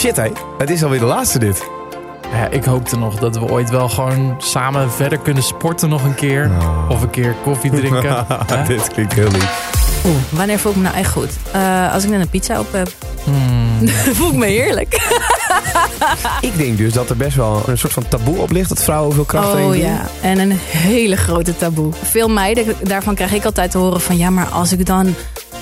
Shit hé, het is alweer de laatste dit. Ja, ik hoopte nog dat we ooit wel gewoon samen verder kunnen sporten nog een keer. Of een keer koffie drinken. Dit klinkt heel lief. Oeh, wanneer voel ik me nou echt goed? Eh, als ik net een pizza op heb. Hmm. voel ik me heerlijk. Ik denk dus dat er best wel een soort van taboe op ligt dat vrouwen veel kracht Oh ja, en een hele grote taboe. Veel meiden, daarvan krijg ik altijd te horen van... ja, maar als ik dan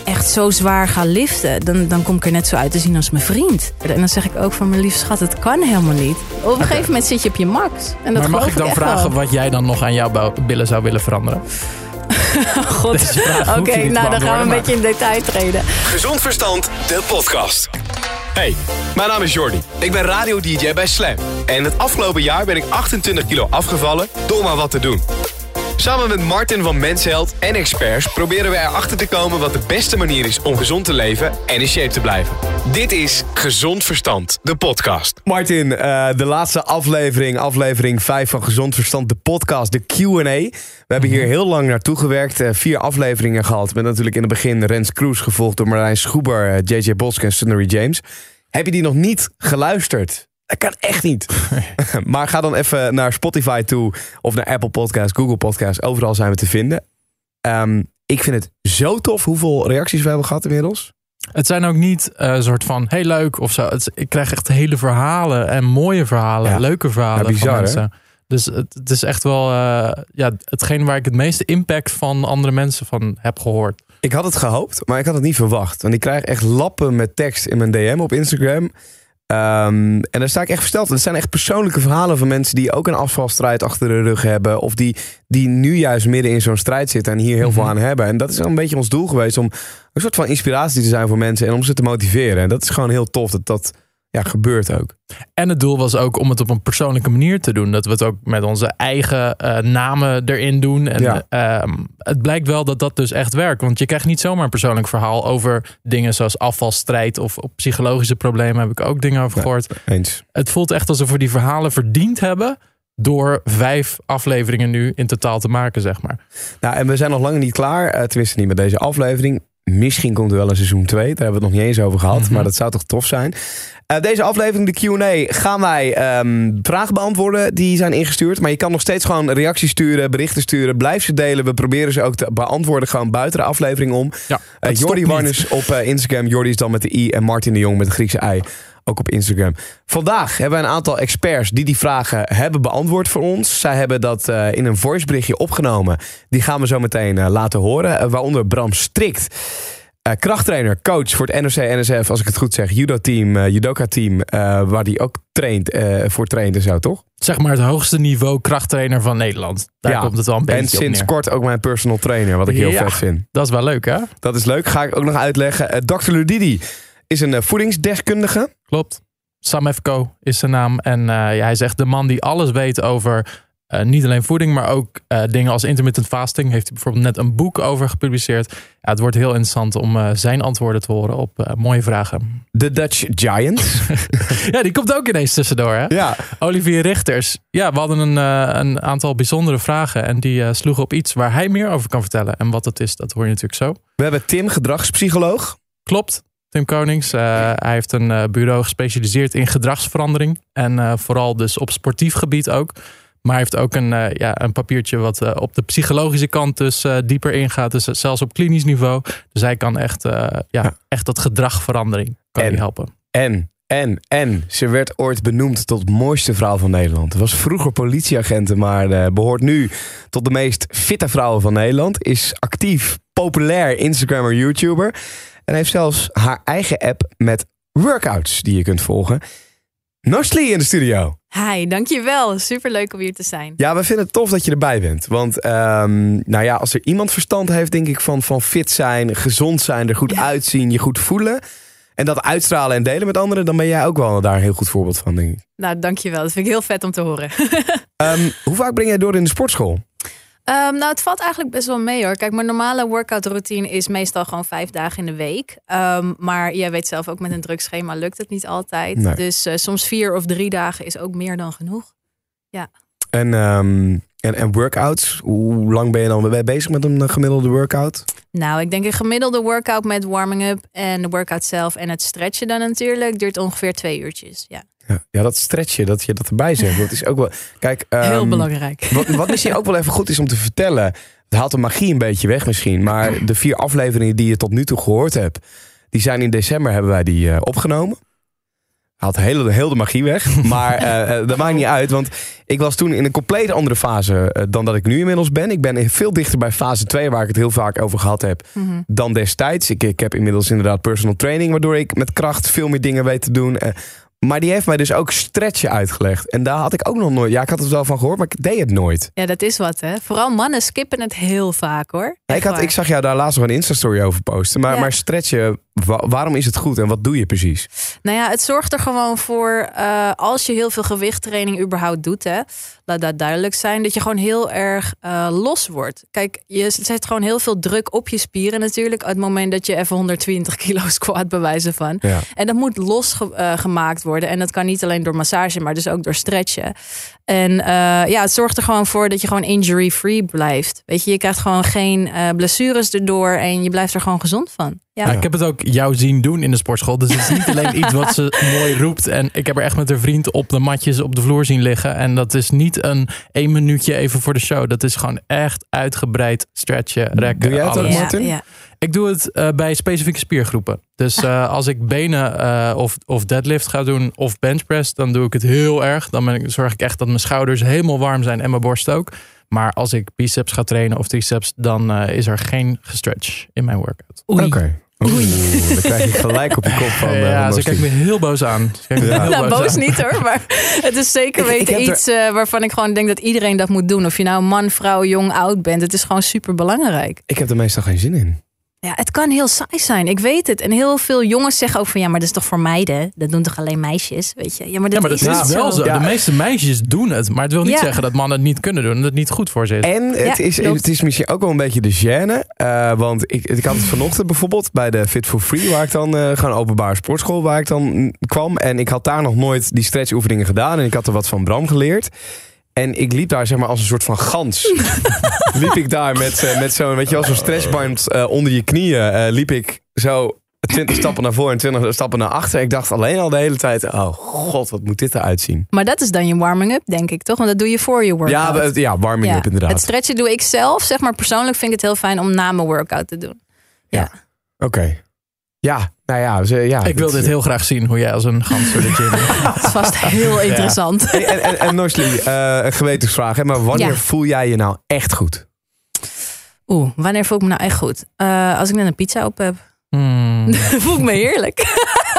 echt zo zwaar ga liften... dan, dan kom ik er net zo uit te zien als mijn vriend. En dan zeg ik ook van mijn lief schat, het kan helemaal niet. Op een gegeven moment zit je op je max. En dat Maar mag ik dan vragen wel. wat jij dan nog aan jouw billen zou willen veranderen? God. Oké, nou dan gaan we een beetje in detail treden. Gezond Verstand, de podcast. Hey, mijn naam is Jordi. Ik ben radio-dj bij Slam. En het afgelopen jaar ben ik 28 kilo afgevallen door maar wat te doen. Samen met Martin van Mensheld en experts proberen we erachter te komen wat de beste manier is om gezond te leven en in shape te blijven. Dit is Gezond Verstand, de podcast. Martin, eh, de laatste aflevering, aflevering 5 van Gezond Verstand, de podcast, de Q&A. We hebben hier heel lang naartoe gewerkt, eh, vier afleveringen gehad. Met natuurlijk in het begin Rens Kroes, gevolgd door Marlijn Schoeber, eh, JJ Bosk en Sunnery James. Heb je die nog niet geluisterd? Dat kan echt niet. maar ga dan even naar Spotify toe of naar Apple Podcasts, Google Podcasts. Overal zijn we te vinden. Ehm, ik vind het zo tof hoeveel reacties we hebben gehad inmiddels. Het zijn ook niet eh, een soort van heel leuk of zo. Het ik krijg echt hele verhalen en mooie verhalen, Ja. leuke verhalen Ja, bizar, van hè? mensen. Dus het, het is echt wel eh, ja, hetgeen waar ik het meeste impact van andere mensen van heb gehoord. Ik had het gehoopt, maar ik had het niet verwacht. Want ik krijg echt lappen met tekst in mijn DM op Instagram. Ehm, en daar sta ik echt versteld. Het zijn echt persoonlijke verhalen van mensen die ook een afvalstrijd achter de rug hebben. Of die, die nu juist midden in zo'n strijd zitten en hier heel veel Mhm. aan hebben. En dat is een beetje ons doel geweest om een soort van inspiratie te zijn voor mensen en om ze te motiveren. En dat is gewoon heel tof dat dat ja, gebeurt ook. En het doel was ook om het op een persoonlijke manier te doen. Dat we het ook met onze eigen eh, namen erin doen. En Ja. ehm, het blijkt wel dat dat dus echt werkt. Want je krijgt niet zomaar een persoonlijk verhaal over dingen zoals afvalstrijd of op psychologische problemen heb ik ook dingen over gehoord. Eens. Het voelt echt alsof we die verhalen verdiend hebben door vijf afleveringen nu in totaal te maken, zeg maar. Nou, en we zijn nog lang niet klaar. eh, tenminste, niet met deze aflevering. Misschien komt er wel een seizoen 2. Daar hebben we het nog niet eens over gehad. Mhm. Maar dat zou toch tof zijn. Eh, deze aflevering, de Q&A, gaan wij ehm, vragen beantwoorden. Die zijn ingestuurd. Maar je kan nog steeds gewoon reacties sturen, berichten sturen. Blijf ze delen. We proberen ze ook te beantwoorden gewoon buiten de aflevering om. Ja, Jordi niet. Warners op eh, Instagram. Jordi is dan met de I. En Martin de Jong met de Griekse I. Ook op Instagram. Vandaag hebben we een aantal experts die die vragen hebben beantwoord voor ons. Zij hebben dat eh, in een voiceberichtje opgenomen. Die gaan we zo meteen eh, laten horen. Eh, waaronder Bram Strikt. krachttrainer, coach voor het NOC-NSF, als ik het goed zeg. Judo-team, judoka-team, waar die ook traint, voor traint en zo, toch? Zeg maar het hoogste niveau krachttrainer van Nederland. Daar Ja. komt het wel een beetje En sinds kort ook mijn personal trainer, wat ik heel Ja. vet vind. Dat is wel leuk, hè? Dat is leuk, ga ik ook nog uitleggen. Dr. Ludidi is een eh, voedingsdeskundige. Klopt. Sam Efko is zijn naam. En eh, ja, hij zegt de man die alles weet over eh, niet alleen voeding, maar ook dingen als intermittent fasting. Heeft hij bijvoorbeeld net een boek over gepubliceerd. Ja, het wordt heel interessant om zijn antwoorden te horen op mooie vragen. De Dutch Giant. Ja, die komt ook ineens tussendoor, hè? ja, Olivier Richters. Ja, we hadden een, een aantal bijzondere vragen. En die sloegen op iets waar hij meer over kan vertellen. En wat dat is, dat hoor je natuurlijk zo. we hebben Tim, gedragspsycholoog. Klopt. Tim Konings. Eh, hij heeft een eh, bureau gespecialiseerd in gedragsverandering. En eh, vooral dus op sportief gebied ook. Maar hij heeft ook een, ja, een papiertje wat op de psychologische kant dus dieper ingaat. Dus zelfs op klinisch niveau. Dus hij kan echt, ja, Ja. echt dat gedragverandering kan En- helpen. En, en, en, ze werd ooit benoemd tot mooiste vrouw van Nederland. Was vroeger politieagent, maar eh, behoort nu tot de meest fitte vrouwen van Nederland. Is actief, populair Instagrammer, YouTuber. En heeft zelfs haar eigen app met workouts die je kunt volgen. Nosli in de studio. Hi, dankjewel. Superleuk om hier te zijn. Ja, we vinden het tof dat je erbij bent. Want ehm, nou ja, als er iemand verstand heeft, denk ik, van, van fit zijn, gezond zijn, er goed Ja. uitzien, je goed voelen. En dat uitstralen en delen met anderen, dan ben jij ook wel daar een heel goed voorbeeld van, denk ik. Nou, dankjewel. Dat vind ik heel vet om te horen. Ehm, hoe vaak breng jij door in de sportschool? Ehm, nou, het valt eigenlijk best wel mee hoor. Kijk, mijn normale workout routine is meestal gewoon vijf dagen in de week. Ehm, maar jij weet zelf ook met een druk schema lukt het niet altijd. Nee. Dus eh, soms vier of drie dagen is ook meer dan genoeg. En, ehm, en, en workouts, hoe lang ben je dan be- bezig met een gemiddelde workout? Nou, ik denk een gemiddelde workout met warming-up en de workout zelf en het stretchen dan natuurlijk duurt ongeveer twee uurtjes. Ja, Ja, ja, dat stretchen, dat je dat erbij zegt, dat is ook wel... Kijk, heel ehm, belangrijk. Wat, wat misschien ook wel even goed is om te vertellen. Het haalt de magie een beetje weg misschien. Maar de vier afleveringen die je tot nu toe gehoord hebt. Die zijn in december hebben wij die eh, opgenomen. Haalt heel, heel de magie weg. Maar eh, eh, dat maakt niet uit. Want ik was toen in een compleet andere fase dan dat ik nu inmiddels ben. Ik ben veel dichter bij fase 2 waar ik het heel vaak over gehad heb. Mhm. Dan destijds. Ik, ik heb inmiddels inderdaad personal training. Waardoor ik met kracht veel meer dingen weet te doen. Maar die heeft mij dus ook stretchen uitgelegd. En daar had ik ook nog nooit... Ja, ik had het wel van gehoord, maar ik deed het nooit. Ja, dat is wat hè. Vooral mannen skippen het heel vaak hoor. Ja, ik, had, ik zag jou daar laatst nog een Insta-story over posten. Maar, Ja. maar stretchen, wa- waarom is het goed en wat doe je precies? Nou ja, het zorgt er gewoon voor, eh, als je heel veel gewichttraining überhaupt doet, hè, laat dat duidelijk zijn, dat je gewoon heel erg eh, los wordt. Kijk, je zet gewoon heel veel druk op je spieren natuurlijk, uit het moment dat je even 120 kilo squat bewijzen van. Ja. En dat moet losgemaakt worden. En dat kan niet alleen door massage, maar dus ook door stretchen. En eh, ja, het zorgt er gewoon voor dat je gewoon injury-free blijft. Weet je, je krijgt gewoon geen eh, blessures erdoor en je blijft er gewoon gezond van. Ja. Ja, ik heb het ook jou zien doen in de sportschool. Dus het is niet alleen iets wat ze mooi roept. En ik heb er echt met een vriend op de matjes op de vloer zien liggen. En dat is niet een één minuutje even voor de show. Dat is gewoon echt uitgebreid stretchen, rekken, Doe jij het ook, alles. Martin? ja. Ik doe het eh, bij specifieke spiergroepen. Dus eh, als ik benen eh, of, of deadlift ga doen of benchpress, dan doe ik het heel erg. Dan ben ik, zorg ik echt dat mijn schouders helemaal warm zijn en mijn borst ook. Maar als ik biceps ga trainen of triceps, dan eh, is er geen gestretch in mijn workout. Oké. Oeh, dan krijg je gelijk op je kop van. eh, ja, van ze kijkt me heel boos aan. Ja. Nou, boos aan. niet hoor, maar het is zeker weten er- iets eh, waarvan ik gewoon denk dat iedereen dat moet doen. Of je nou man, vrouw, jong, oud bent. Het is gewoon super belangrijk. Ik heb er meestal geen zin in. Ja, het kan heel saai zijn. Ik weet het. En heel veel jongens zeggen ook van ja, maar dat is toch voor meiden? Dat doen toch alleen meisjes? Weet je? Ja, maar dat, Ja, maar dat is, wel zo. Ja. De meeste meisjes doen het. Maar het wil niet Ja. zeggen dat mannen het niet kunnen doen. En dat het niet goed voor ze is. En het, Ja, is, klopt. het is misschien ook wel een beetje de gêne. eh, want ik, ik had het vanochtend bijvoorbeeld bij de Fit for Free, waar ik dan eh gewoon een openbare sportschool waar ik dan kwam. En ik had daar nog nooit die stretchoefeningen gedaan. En ik had er wat van Bram geleerd. En ik liep daar zeg maar als een soort van gans. liep ik daar met, eh, met zo'n, weet je wel, zo'n stretchband eh, onder je knieën. eh, liep ik zo 20 stappen naar voren en 20 stappen naar achter. Ik dacht alleen al de hele tijd, oh god, wat moet dit eruit zien. Maar dat is dan je warming-up, denk ik toch? Want dat doe je voor je workout. Ja, ja, warming up inderdaad. Het stretchen doe ik zelf. Zeg maar persoonlijk vind ik het heel fijn om na mijn workout te doen. Oké. Ja, nou ja. Ze, ja ik wil dit heel graag zien. Hoe jij als een gans door de gym. Dat is vast heel interessant. En, en, en eh, een gewetensvraag. Hè? Maar wanneer Ja. voel jij je nou echt goed? Oeh, wanneer voel ik me nou echt goed? Eh, als ik net een pizza op heb. Hmm. Voel ik me heerlijk.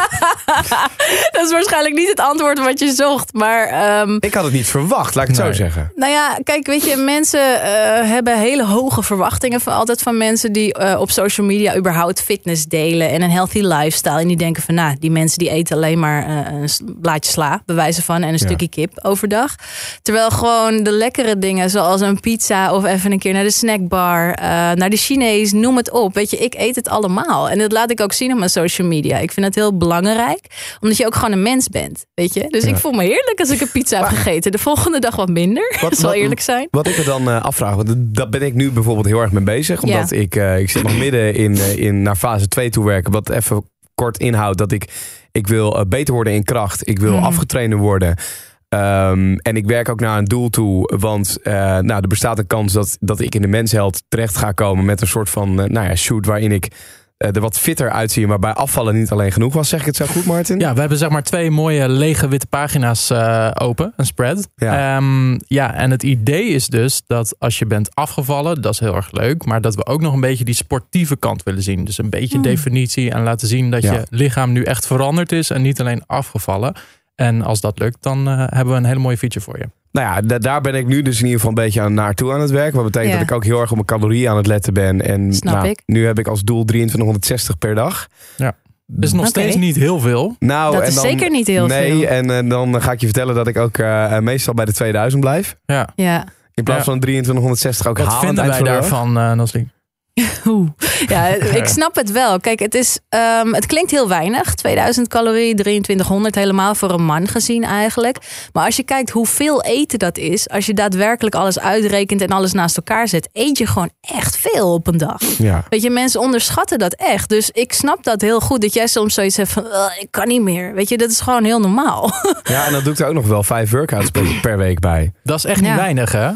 dat is waarschijnlijk niet het antwoord wat je zocht. Maar ehm, Ik had het niet verwacht, laat ik het Nee. zo zeggen. nou ja, kijk, weet je, mensen eh, hebben hele hoge verwachtingen van altijd van mensen die eh, op social media überhaupt fitness delen en een healthy lifestyle. En die denken van, nou, die mensen die eten alleen maar eh, een blaadje sla, bewijzen van, en een Ja. stukje kip overdag. Terwijl gewoon de lekkere dingen, zoals een pizza of even een keer naar de snackbar, eh, naar de Chinees, noem het op. Weet je, ik eet het allemaal. En dat laat ik ook zien op mijn social media. Ik vind het heel belangrijk, omdat je ook gewoon een mens bent, weet je. Dus Ja. ik voel me heerlijk als ik een pizza heb gegeten. De volgende dag wat minder, Wat- zal eerlijk zijn. Wat ik me dan eh, afvraag, want daar ben ik nu bijvoorbeeld heel erg mee bezig. Omdat ik, eh, ik zit nog midden in, eh, in naar fase 2 toe werken. Wat even kort inhoudt dat ik, ik wil beter worden in kracht. Ik wil afgetraind worden. Ehm, en ik werk ook naar een doel toe. Want nou, er bestaat een kans dat, dat ik in de mensheld terecht ga komen met een soort van nou ja, shoot waarin ik er wat fitter uitzie. Waarbij afvallen niet alleen genoeg was. Zeg ik het zo goed, Martin? Ja, we hebben zeg maar twee mooie lege witte pagina's eh, open, een spread. Ja. Ehm, ja, en het idee is dus dat als je bent afgevallen, dat is heel erg leuk, maar dat we ook nog een beetje die sportieve kant willen zien. Dus een beetje Hmm. definitie en laten zien dat Ja. je lichaam nu echt veranderd is en niet alleen afgevallen. En als dat lukt, dan eh, hebben we een hele mooie feature voor je. Nou ja, da- daar ben ik nu dus in ieder geval een beetje aan, naartoe aan het werk. Wat betekent Ja. dat ik ook heel erg op mijn calorieën aan het letten ben. En Snap nou, ik. nu heb ik als doel 2360 per dag. Ja. Dus nog steeds niet heel veel. Nou, Dat en is dan, zeker niet heel nee, veel. en eh, dan ga ik je vertellen dat ik ook eh, meestal bij de 2000 blijf. Ja. Ja. In plaats Ja. van 2360 ook Wat halen het vinden wij daarvan, Nosli? Oeh. Ja, ik snap het wel. Kijk, het, is, ehm, het klinkt heel weinig. 2000 calorieën, 2300 helemaal voor een man gezien eigenlijk. Maar als je kijkt hoeveel eten dat is, als je daadwerkelijk alles uitrekent en alles naast elkaar zet, eet je gewoon echt veel op een dag. Ja. Weet je, mensen onderschatten dat echt. Dus ik snap dat heel goed. Dat jij soms zoiets hebt van, "Ugh, ik kan niet meer. Weet je, dat is gewoon heel normaal. ja, en dan doe ik er ook nog wel vijf workouts per, per week bij. Dat is echt niet Ja. weinig, hè?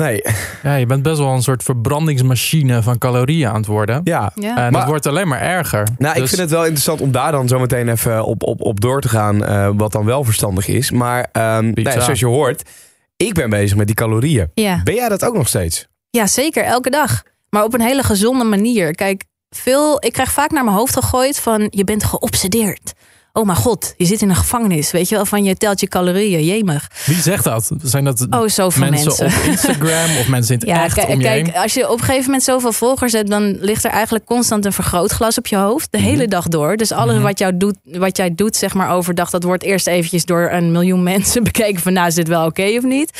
Nee, Ja, je bent best wel een soort verbrandingsmachine van calorieën aan het worden. ja. Ja. En Maar- het wordt alleen maar erger. Nou, ik Dus- vind het wel interessant om daar dan zo meteen even op, op, op door te gaan. eh, wat dan wel verstandig is. Maar ehm, nee, zoals je hoort, ik ben bezig met die calorieën. ja. Ben jij dat ook nog steeds? Ja, zeker. Elke dag. Maar op een hele gezonde manier. Kijk, veel, ik krijg vaak naar mijn hoofd gegooid van je bent geobsedeerd. Oh mijn god, je zit in een gevangenis. Weet je wel, van je telt je calorieën, jemig. Wie zegt dat? Zijn dat Oh, zoveel mensen, mensen. op Instagram of mensen in het Ja, echt kijk, om je kijk, heen? als je op een gegeven moment zoveel volgers hebt, dan ligt er eigenlijk constant een vergrootglas op je hoofd. De hele dag door. Dus alles Mhm. wat, jou doet, wat jij doet, zeg maar, overdag, dat wordt eerst eventjes door een miljoen mensen bekeken van, nou, is dit wel oké of niet?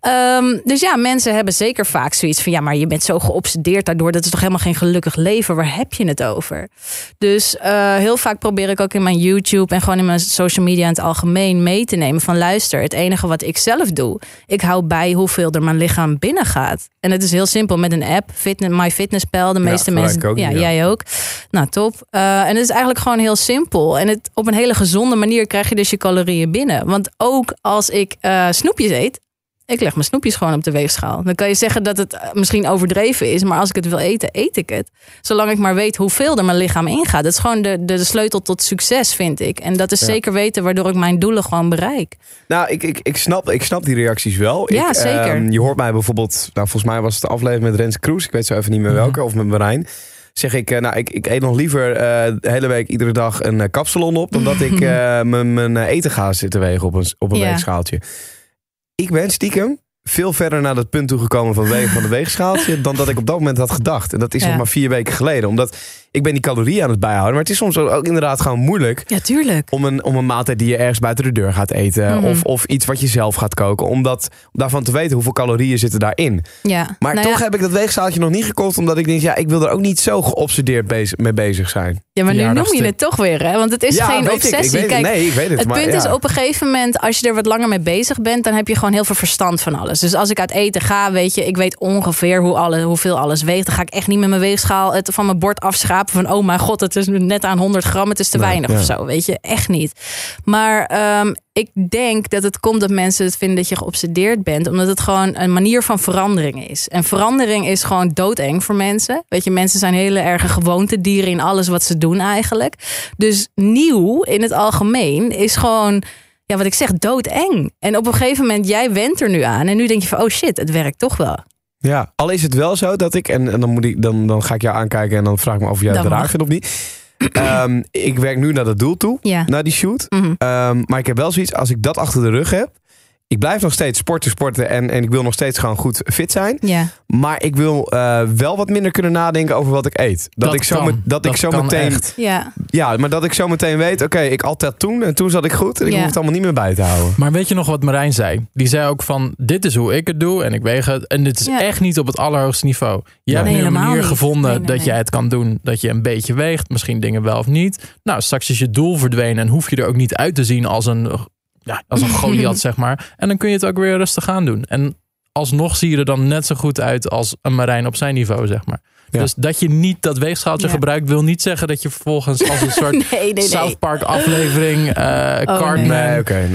Ehm, dus ja, mensen hebben zeker vaak zoiets van, ja, maar je bent zo geobsedeerd daardoor. Dat is toch helemaal geen gelukkig leven? Waar heb je het over? Dus eh, heel vaak probeer ik ook in mijn YouTube en gewoon in mijn social media in het algemeen mee te nemen van luister, het enige wat ik zelf doe, ik hou bij hoeveel er mijn lichaam binnengaat. En het is heel simpel met een app, Fitness, MyFitnessPal. De Ja, meeste gebruik mensen, ook, ja, ja. jij ook. Nou, top. Eh, en het is eigenlijk gewoon heel simpel. En het, op een hele gezonde manier krijg je dus je calorieën binnen. Want ook als ik eh, snoepjes eet, ik leg mijn snoepjes gewoon op de weegschaal. Dan kan je zeggen dat het eh, misschien overdreven is, maar als ik het wil eten, eet ik het. Zolang ik maar weet hoeveel er mijn lichaam ingaat. Dat is gewoon de, de, de sleutel tot succes, vind ik. En dat is Ja. zeker weten waardoor ik mijn doelen gewoon bereik. Nou, ik, ik, ik, snap, ik snap die reacties wel. Ja, ik, zeker. ehm, je hoort mij bijvoorbeeld, nou, volgens mij was het de aflevering met Rens Kroes. Ik weet zo even niet meer welke, of met Marijn. Zeg ik, eh, nou, ik, ik eet nog liever eh, de hele week iedere dag een kapsalon op... dan dat ik eh, mijn mijn eten ga zitten wegen op een, op een Ja. weegschaaltje. Ik ben stiekem veel verder naar dat punt toegekomen van wegen van de weegschaaltje... dan dat ik op dat moment had gedacht. En dat is Ja. nog maar vier weken geleden. Omdat ik ben die calorieën aan het bijhouden. Maar het is soms ook inderdaad gewoon moeilijk Ja, tuurlijk. om een, om een maaltijd die je ergens buiten de deur gaat eten. Mhm. Of, of iets wat je zelf gaat koken. Om, dat, om daarvan te weten hoeveel calorieën zitten daarin. Ja. Maar Nou toch ja, heb ik dat weegschaaltje nog niet gekocht. Omdat ik denk, ja, ik wil er ook niet zo geobsedeerd bezig, mee bezig zijn. ja, maar nu noem je het toch weer, hè? Want het is ja, geen obsessie. Ik. Ik weet Kijk, het. Nee, ik weet het. Het maar punt is op een gegeven moment, als je er wat langer mee bezig bent, dan heb je gewoon heel veel verstand van alles. Dus als ik uit eten ga, weet je, ik weet ongeveer hoe alle, hoeveel alles weegt. Dan ga ik echt niet met mijn weegschaal het van mijn bord afschrapen van, oh mijn god, het is net aan 100 gram, het is te Nee, weinig ja. of zo. Weet je, echt niet. Maar ehm, ik denk dat het komt dat mensen het vinden dat je geobsedeerd bent, omdat het gewoon een manier van verandering is. En verandering is gewoon doodeng voor mensen. Weet je, mensen zijn hele erge gewoontedieren in alles wat ze doen eigenlijk. Dus nieuw in het algemeen is gewoon, ja, wat ik zeg, doodeng. En op een gegeven moment, jij went er nu aan. En nu denk je van, oh shit, het werkt toch wel. Ja, al is het wel zo dat ik, en, en dan, moet ik, dan, dan ga ik jou aankijken en dan vraag ik me of jij het raar vindt of niet. Ehm, ik werk nu naar dat doel toe, Ja. naar die shoot. Mhm. Ehm, maar ik heb wel zoiets, als ik dat achter de rug heb. Ik blijf nog steeds sporten, sporten en, en ik wil nog steeds gewoon goed fit zijn. Ja. Maar ik wil eh, wel wat minder kunnen nadenken over wat ik eet. Dat, Dat ik zo, kan. met- dat, ik zo kan meteen. echt. Ja. Ja, maar dat ik zo meteen weet, oké, ik dat toen en toen zat ik goed. En ik Ja. hoef het allemaal niet meer bij te houden. Maar weet je nog wat Marijn zei? Die zei ook van, dit is hoe ik het doe en ik weeg het. En dit is Ja. echt niet op het allerhoogste niveau. Je hebt Nee, nu een manier niet. gevonden Nee, nee, dat nee. jij het kan doen. Dat je een beetje weegt, misschien dingen wel of niet. Nou, straks is je doel verdwenen en hoef je er ook niet uit te zien als een, ja, als een Goliath, zeg maar. En dan kun je het ook weer rustig aan doen. En alsnog zie je er dan net zo goed uit als een Marijn op zijn niveau, zeg maar. Ja. Dus dat je niet dat weegschaaltje Ja. gebruikt, wil niet zeggen dat je vervolgens als een soort Nee, nee, nee. South Park aflevering, eh nee. Cartman, Nee, oké,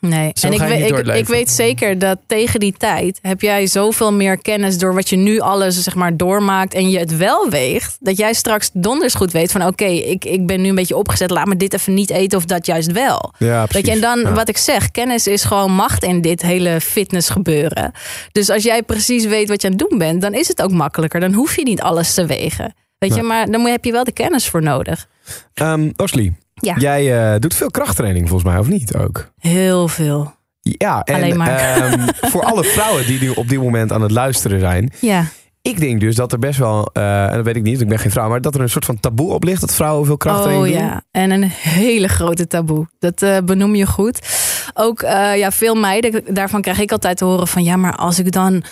nee. Zo en ik, weet- ik, weet zeker dat tegen die tijd heb jij zoveel meer kennis door wat je nu alles zeg maar doormaakt en je het wel weegt, dat jij straks donders goed weet van oké, ik, ik ben nu een beetje opgezet, laat me dit even niet eten of dat juist wel. Ja, precies. je, en dan Ja. wat ik zeg, kennis is gewoon macht in dit hele fitness gebeuren. Dus als jij precies weet wat je aan het doen bent, dan is het ook makkelijker. Dan hoef je niet alles te wegen. Weet je, maar dan heb je wel de kennis voor nodig. Ehm, Osli, Ja. jij eh, doet veel krachttraining volgens mij, of niet ook? Heel veel. Ja, en Alleen maar. ehm, voor alle vrouwen die nu op dit moment aan het luisteren zijn. Ja. Ik denk dus dat er best wel, eh, en dat weet ik niet, ik ben geen vrouw, maar dat er een soort van taboe op ligt dat vrouwen veel krachttraining oh doen. ja, en een hele grote taboe. Dat eh, benoem je goed. Ook ja, veel meiden, daarvan krijg ik altijd te horen van ja, maar als ik dan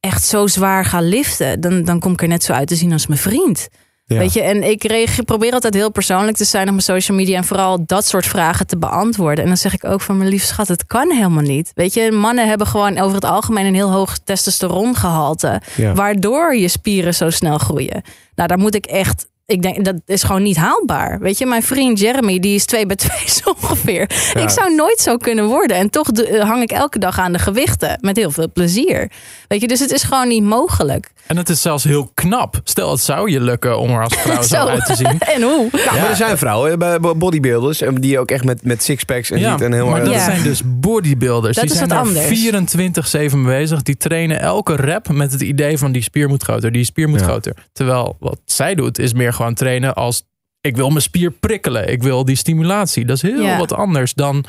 echt zo zwaar ga liften, dan, dan kom ik er net zo uit te zien als mijn vriend. Ja. Weet je, en ik reageer, probeer altijd heel persoonlijk te zijn op mijn social media en vooral dat soort vragen te beantwoorden. En dan zeg ik ook van mijn lief schat, het kan helemaal niet. Weet je, mannen hebben gewoon over het algemeen een heel hoog testosterongehalte, Ja. waardoor je spieren zo snel groeien. Nou, daar moet ik echt. Ik denk dat is gewoon niet haalbaar. Weet je, mijn vriend Jeremy, die is twee bij twee zo ongeveer. Ja. Ik zou nooit zo kunnen worden. En toch eh, hang ik elke dag aan de gewichten. Met heel veel plezier. Weet je, dus het is gewoon niet mogelijk. En het is zelfs heel knap. Stel, het zou je lukken om er als vrouw zo, Zo. uit te zien. En hoe? Ja, maar er zijn vrouwen eh, bij bodybuilders eh, die ook echt met, met sixpacks en Ja, ziet en heel maar dat Ja. zijn dus bodybuilders. Dat die is zijn wat daar anders. 24-7 mee bezig. Die trainen elke rep met het idee van die spier moet groter, die spier moet Ja. groter. Terwijl wat zij doet is meer gewoon trainen als ik wil mijn spier prikkelen. Ik wil die stimulatie. Dat is heel Ja. wat anders dan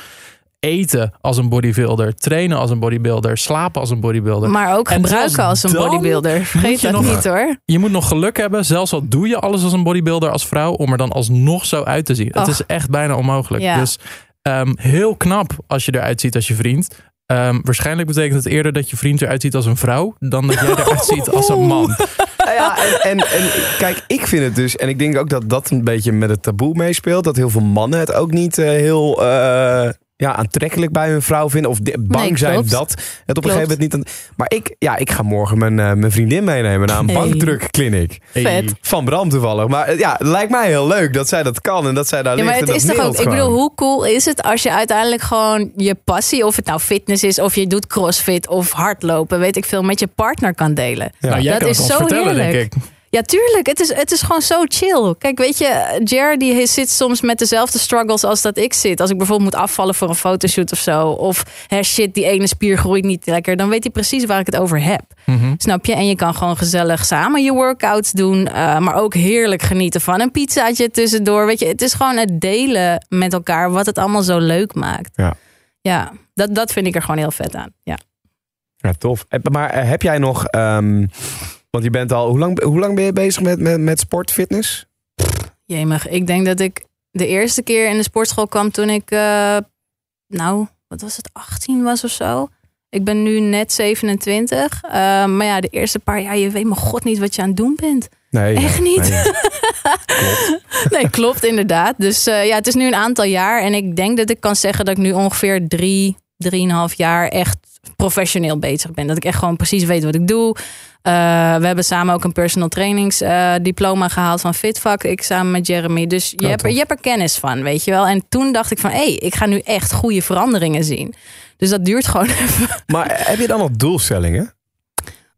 eten als een bodybuilder, trainen als een bodybuilder, slapen als een bodybuilder. Maar ook En gebruiken als een bodybuilder. Vergeet dat nog- niet hoor. Je moet nog geluk hebben, zelfs al doe je alles als een bodybuilder als vrouw, om er dan alsnog zo uit te zien. Het Och. is echt bijna onmogelijk. Ja. Dus ehm, heel knap als je eruit ziet als je vriend. Ehm, waarschijnlijk betekent het eerder dat je vriend eruit ziet als een vrouw, dan dat jij eruit ziet als een man. Ja, en, en, en kijk, ik vind het dus, en ik denk ook dat dat een beetje met het taboe meespeelt, dat heel veel mannen het ook niet eh, heel eh, ja, aantrekkelijk bij hun vrouw vinden, of de- bang Nee, zijn dat het op een gegeven moment niet. Aan, maar ik, ja, ik ga morgen mijn, eh, mijn vriendin meenemen naar een Hey. bankdrukkliniek. Van Bram toevallig. Maar eh, ja, het lijkt mij heel leuk dat zij dat kan en dat zij daar Ja, ligt. maar het en is toch ook. Ik bedoel, hoe cool is het als je uiteindelijk gewoon je passie, of het nou fitness is, of je doet crossfit of hardlopen, weet ik veel, met je partner kan delen. Ja. Nou, jij Dat kan is het ons zo vertellen, heerlijk. denk ik. Ja, tuurlijk. Het is, het is gewoon zo chill. Kijk, weet je, Jer die zit soms met dezelfde struggles als dat ik zit. Als ik bijvoorbeeld moet afvallen voor een fotoshoot of zo. Of hè, shit, die ene spier groeit niet lekker. Dan weet hij precies waar ik het over heb. Mhm. Snap je? En je kan gewoon gezellig samen je workouts doen. eh, maar ook heerlijk genieten van een pizzaatje tussendoor. Weet je, het is gewoon het delen met elkaar wat het allemaal zo leuk maakt. Ja. Ja, dat, dat vind ik er gewoon heel vet aan. Ja. Ja, tof. Eh, Maar eh, heb jij nog, ehm, want je bent al, hoe lang, hoe lang ben je bezig met, met, met sport, fitness? Jemig, ik denk dat ik de eerste keer in de sportschool kwam toen ik, eh, nou, wat was het, 18 was of zo. Ik ben nu net 27. eh, maar ja, de eerste paar jaar, je weet mijn god niet wat je aan het doen bent. Nee. Echt ja, niet? nee. Nee, klopt inderdaad. Dus eh, ja, het is nu een aantal jaar. En ik denk dat ik kan zeggen dat ik nu ongeveer drie, drieënhalf jaar echt professioneel bezig ben. Dat ik echt gewoon precies weet wat ik doe. Eh, we hebben samen ook een personal trainings eh, diploma gehaald van Fitvak. Ik samen met Jeremy. Dus je, Oh, hebt, er- je hebt er kennis van, weet je wel. En toen dacht ik van, hé, hey, ik ga nu echt goede veranderingen zien. Dus dat duurt gewoon even. Maar heb je dan nog doelstellingen?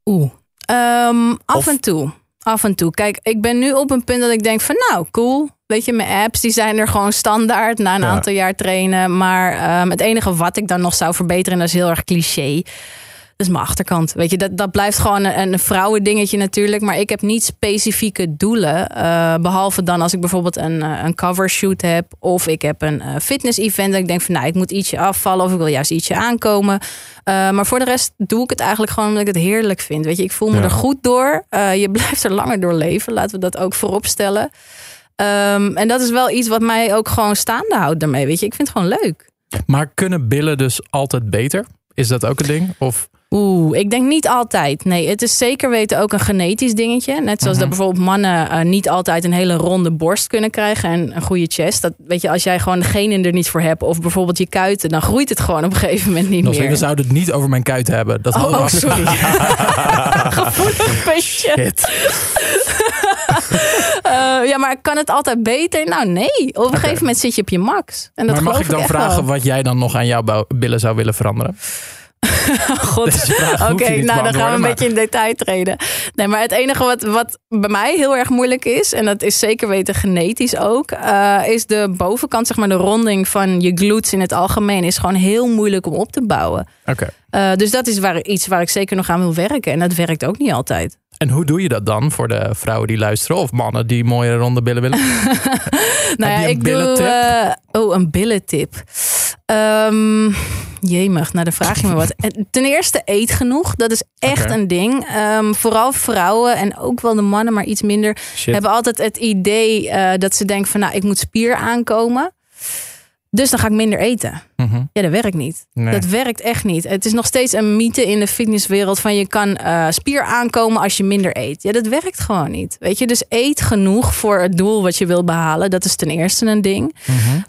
Oeh. Ehm, af Of- en toe. Af en toe. Kijk, ik ben nu op een punt dat ik denk van nou, cool. Weet je, mijn apps die zijn er gewoon standaard na een Ja. aantal jaar trainen. Maar ehm, het enige wat ik dan nog zou verbeteren, en dat is heel erg cliché. Dat is mijn achterkant. Weet je, dat, dat blijft gewoon een, een vrouwendingetje natuurlijk. Maar ik heb niet specifieke doelen. eh, behalve dan als ik bijvoorbeeld een, eh, een cover shoot heb. Of ik heb een eh, fitness event. Dat ik denk van nou, ik moet ietsje afvallen. Of ik wil juist ietsje aankomen. Maar voor de rest doe ik het eigenlijk gewoon omdat ik het heerlijk vind. Weet je, ik voel me Ja. er goed door. Je blijft er langer door leven. Laten we dat ook voorop Ehm, en dat is wel iets wat mij ook gewoon staande houdt daarmee. Weet je, ik vind het gewoon leuk. Maar kunnen billen dus altijd beter? Is dat ook een ding? Of Oeh, ik denk niet altijd. Nee, het is zeker weten ook een genetisch dingetje. Net zoals Mhm. dat bijvoorbeeld mannen eh, niet altijd een hele ronde borst kunnen krijgen en een goede chest. Dat weet je, als jij gewoon de genen er niet voor hebt, of bijvoorbeeld je kuiten, dan groeit het gewoon op een gegeven moment niet nog we meer. zouden het niet over mijn kuit hebben. Dat Oh, we oh, sorry. Gevoelig. Shit. Eh, ja, maar kan het altijd beter? Nou, nee. Op een gegeven moment zit je op je max. En dat Maar mag ik dan vragen wel. wat jij dan nog aan jouw billen zou willen veranderen? God. Oké, nou dan gaan we een beetje in detail treden. Nee, maar het enige wat, wat bij mij heel erg moeilijk is, en dat is zeker weten genetisch ook, eh, is de bovenkant, zeg maar de ronding van je glutes in het algemeen, is gewoon heel moeilijk om op te bouwen. Oké. Eh, dus dat is waar, iets waar ik zeker nog aan wil werken. En dat werkt ook niet altijd. En hoe doe je dat dan voor de vrouwen die luisteren of mannen die mooie ronde billen willen? Nou ja, ik doe. eh, oh, een billentip. Ehm jemig, nou dan vraag je me wat. En Ten eerste eet genoeg. Dat is echt een ding. Ehm, vooral vrouwen en ook wel de mannen, maar iets minder. Shit. Hebben altijd het idee eh, dat ze denken van nou, ik moet spier aankomen. Dus dan ga ik minder eten. Mhm. Ja, dat werkt niet. Nee. Dat werkt echt niet. Het is nog steeds een mythe in de fitnesswereld van je kan eh, spier aankomen als je minder eet. Ja, dat werkt gewoon niet. Weet je, dus eet genoeg voor het doel wat je wil behalen. Dat is ten eerste een ding.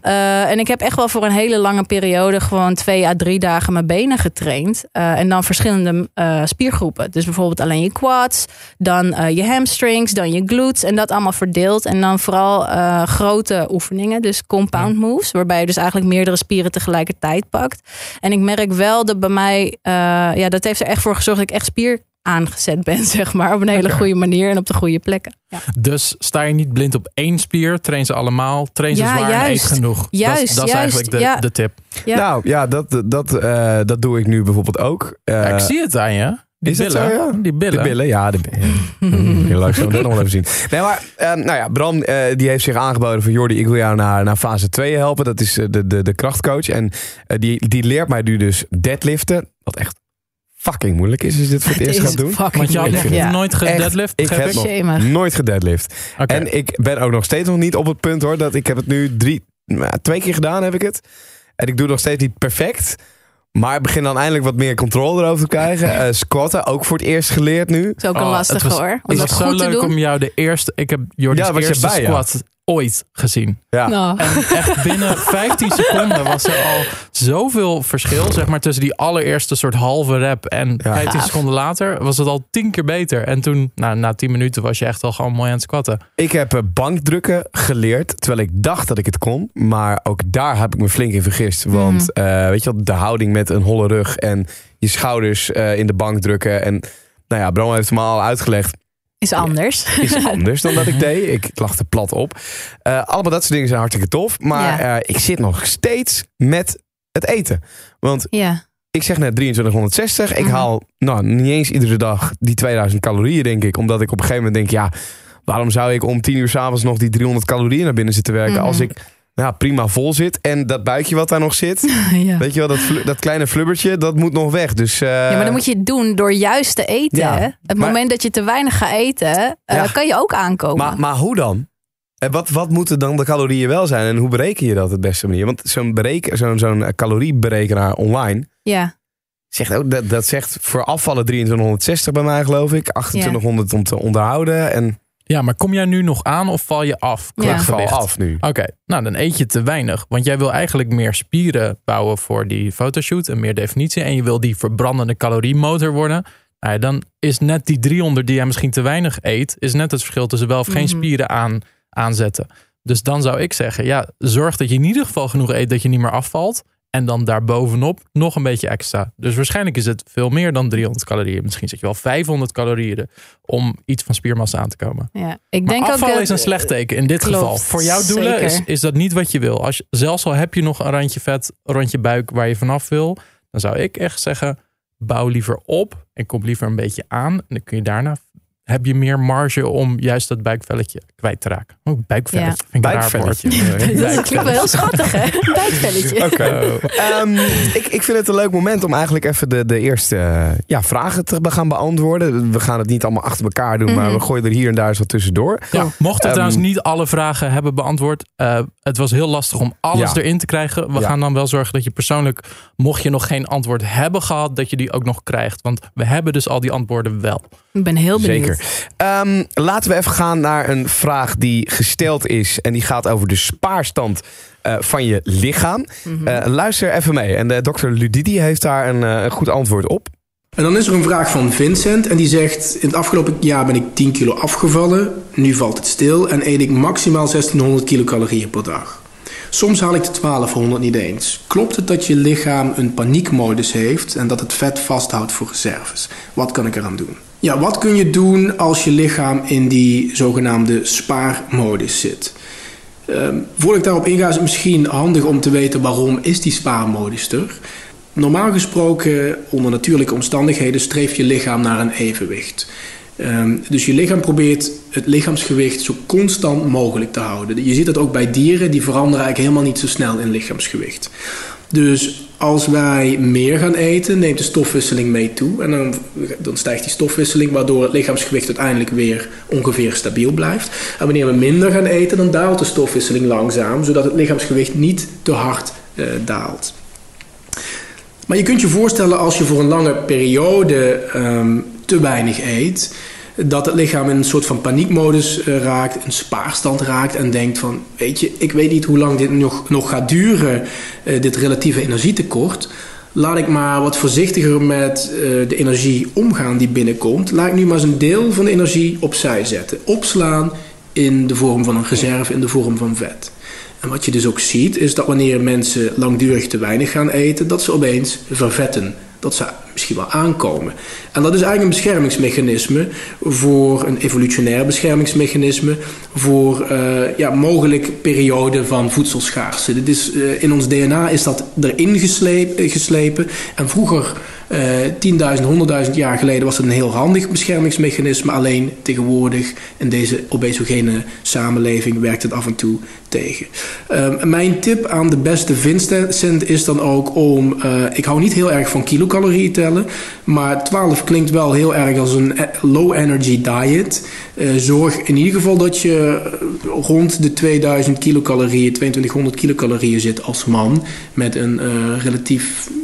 Eh, en ik heb echt wel voor een hele lange periode gewoon twee à drie dagen mijn benen getraind. Eh, en dan verschillende spiergroepen. Dus bijvoorbeeld alleen je quads, dan je hamstrings, dan je glutes. En dat allemaal verdeeld. En dan vooral grote oefeningen, dus compound moves. Waarbij je dus eigenlijk meerdere spieren tegelijkertijd pakt. En ik merk wel dat bij mij, eh, ja, dat heeft er echt voor gezorgd dat ik echt spier aangezet ben, zeg maar. Op een hele goede manier en op de goede plekken. Ja. Dus sta je niet blind op één spier, train ze allemaal, train ze Ja, zwaar en eet genoeg. dat, is- Juist, dat is eigenlijk de, ja. de tip. Ja. Nou ja, dat, dat, eh, dat doe ik nu bijvoorbeeld ook. Eh, Ja, ik zie het aan je. Die is billen. zo, ja? Die billen. De billen, ja. De billen. Heel leuk, zullen we dat nog wel even zien. Nee, maar eh, nou ja, Bram eh, die heeft zich aangeboden van Jordi, ik wil jou naar, naar fase 2 helpen. Dat is eh, de, de, de krachtcoach. En eh, die, die leert mij nu dus deadliften. Wat echt fucking moeilijk is als je dit voor het eerst is gaat doen. fucking Want je had Ik nog ja. nooit gedeadlift, Ik heb nog Shame. nooit gedeadlift. En ik ben ook nog steeds nog niet op het punt hoor. Dat ik heb het nu drie, nou, twee keer gedaan heb ik het. En ik doe nog steeds niet perfect. Maar ik begin dan eindelijk wat meer controle erover te krijgen. Eh, squatten, ook voor het eerst geleerd nu. Dat is ook een Oh, lastige het was- hoor. Om Het dat was zo goed te leuk doen. om jou de eerste... Ik heb Jordi's Ja, eerste squat ooit gezien. Ja. Nou, En echt binnen 15 seconden was er al zoveel verschil. Zeg maar tussen die allereerste soort halve rep en Ja. 15 Gaaf. seconden later was het al 10 keer beter. En toen, nou, na 10 minuten was je echt al gewoon mooi aan het squatten. Ik heb eh, bankdrukken geleerd, terwijl ik dacht dat ik het kon. Maar ook daar heb ik me flink in vergist. Want eh, weet je wel, de houding met een holle rug en je schouders eh, in de bank drukken. En nou ja, Bram heeft me al uitgelegd. Is anders. Is anders dan dat ik deed. Ik lag er plat op. Eh, allemaal dat soort dingen zijn hartstikke tof. Maar Ja. eh, ik zit nog steeds met het eten. Want Ja. ik zeg net 2360. Ik Mhm. haal, haal nou, niet eens iedere dag die 2000 calorieën, denk ik. Omdat ik op een gegeven moment denk, ja, waarom zou ik om 10 uur s'avonds nog die 300 calorieën naar binnen zitten werken? Mhm. Als ik nou, prima vol zit en dat buikje wat daar nog zit. ja. Weet je wel, dat, dat kleine flubbertje, dat moet nog weg. Dus, eh, Ja, maar dan moet je het doen door juist te eten. Ja, hè? Het maar- moment dat je te weinig gaat eten, eh, Ja. kan je ook aankomen. maar, maar hoe dan? En wat, wat moeten dan de calorieën wel zijn? En hoe bereken je dat het beste manier? Want zo'n bereken, zo'n zo'n calorieberekenaar online ja. zegt ook, dat, dat zegt voor afvallen 2360 bij mij geloof ik. 2800 om te onderhouden en Ja, maar kom jij nu nog aan of val je af? Ja. ik val af nu. Oké, nou dan eet je te weinig. Want jij wil eigenlijk meer spieren bouwen voor die fotoshoot en meer definitie. En je wil die verbrandende caloriemotor worden. Nou ja, dan is net die 300 die jij misschien te weinig eet, is net het verschil tussen wel of geen Mhm. spieren aan, aanzetten. Dus dan zou ik zeggen, ja, zorg dat je in ieder geval genoeg eet dat je niet meer afvalt. En dan daarbovenop nog een beetje extra. Dus waarschijnlijk is het veel meer dan 300 calorieën. Misschien zet je wel 500 calorieën om iets van spiermassa aan te komen. ja. Ik Maar denk ook dat- is een slecht teken in dit Klopt, geval. Voor jouw doelen is, is dat niet wat je wil. Als je, zelfs al heb je nog een randje vet, een randje buik waar je vanaf wil, dan zou ik echt zeggen: bouw liever op en kom liever een beetje aan. En dan kun je daarna heb je meer marge om juist dat buikvelletje kwijt te raken. Oh, buikvelletje. Ja. Vind ik een raar Buikvelletje. Dat klinkt wel heel schattig, hè? Een buikvelletje. Oké. Oh. Ehm, ik, ik vind het een leuk moment om eigenlijk even de, de eerste eh, ja, vragen te gaan beantwoorden. We gaan het niet allemaal achter elkaar doen, maar Mhm. we gooien er hier en daar eens wat tussendoor. Ja, mochten we Ehm, trouwens niet alle vragen hebben beantwoord. eh, het was heel lastig om alles Ja. erin te krijgen. We Ja. gaan dan wel zorgen dat je persoonlijk, mocht je nog geen antwoord hebben gehad, dat je die ook nog krijgt. Want we hebben dus al die antwoorden wel. Ik ben heel benieuwd. Zeker. Ehm, laten we even gaan naar een vraag die gesteld is. En die gaat over de spaarstand eh, van je lichaam. Mhm. Eh, luister even mee. En de dokter Ludidi heeft daar een, eh, een goed antwoord op. En dan is er een vraag van Vincent en die zegt: In het afgelopen jaar ben ik 10 kilo afgevallen. Nu valt het stil en eet ik maximaal 1600 kilocalorieën per dag. Soms haal ik de 1200 niet eens. Klopt het dat je lichaam een paniekmodus heeft en dat het vet vasthoudt voor reserves? Wat kan ik eraan doen? Ja, wat kun je doen als je lichaam in die zogenaamde spaarmodus zit? Ehm, voor ik daarop inga is het misschien handig om te weten waarom is die spaarmodus er. Normaal gesproken, onder natuurlijke omstandigheden, streeft je lichaam naar een evenwicht. Ehm, dus je lichaam probeert het lichaamsgewicht zo constant mogelijk te houden. Je ziet dat ook bij dieren, die veranderen eigenlijk helemaal niet zo snel in lichaamsgewicht. Dus als wij meer gaan eten, neemt de stofwisseling mee toe. En dan, dan stijgt die stofwisseling, waardoor het lichaamsgewicht uiteindelijk weer ongeveer stabiel blijft. En wanneer we minder gaan eten, dan daalt de stofwisseling langzaam, zodat het lichaamsgewicht niet te hard eh, daalt. Maar je kunt je voorstellen als je voor een lange periode ehm, te weinig eet, dat het lichaam in een soort van paniekmodus uh, raakt, een spaarstand raakt en denkt van, weet je, ik weet niet hoe lang dit nog, nog gaat duren, uh, dit relatieve energietekort. Laat ik maar wat voorzichtiger met uh, de energie omgaan die binnenkomt. Laat ik nu maar eens een deel van de energie opzij zetten. Opslaan in de vorm van een reserve, in de vorm van vet. En wat je dus ook ziet, is dat wanneer mensen langdurig te weinig gaan eten, dat ze opeens vervetten. Dat ze misschien wel aankomen. En dat is eigenlijk een beschermingsmechanisme voor een evolutionair beschermingsmechanisme voor uh, ja, mogelijk periode van voedselschaarste. Dit is, uh, in ons DNA is dat erin geslepen, geslepen. En vroeger uh, 10.000, 100.000 jaar geleden was het een heel handig beschermingsmechanisme. Alleen tegenwoordig in deze obesogene samenleving werkt het af en toe tegen. Uh, mijn tip aan de beste Vincent is dan ook om... Ik hou niet heel erg van kilocalorieën tellen... maar 12 klinkt wel heel erg als een low energy diet. Uh, zorg in ieder geval dat je rond de 2000 kilocalorieën... 2200 kilocalorieën zit als man... met een relatief uh,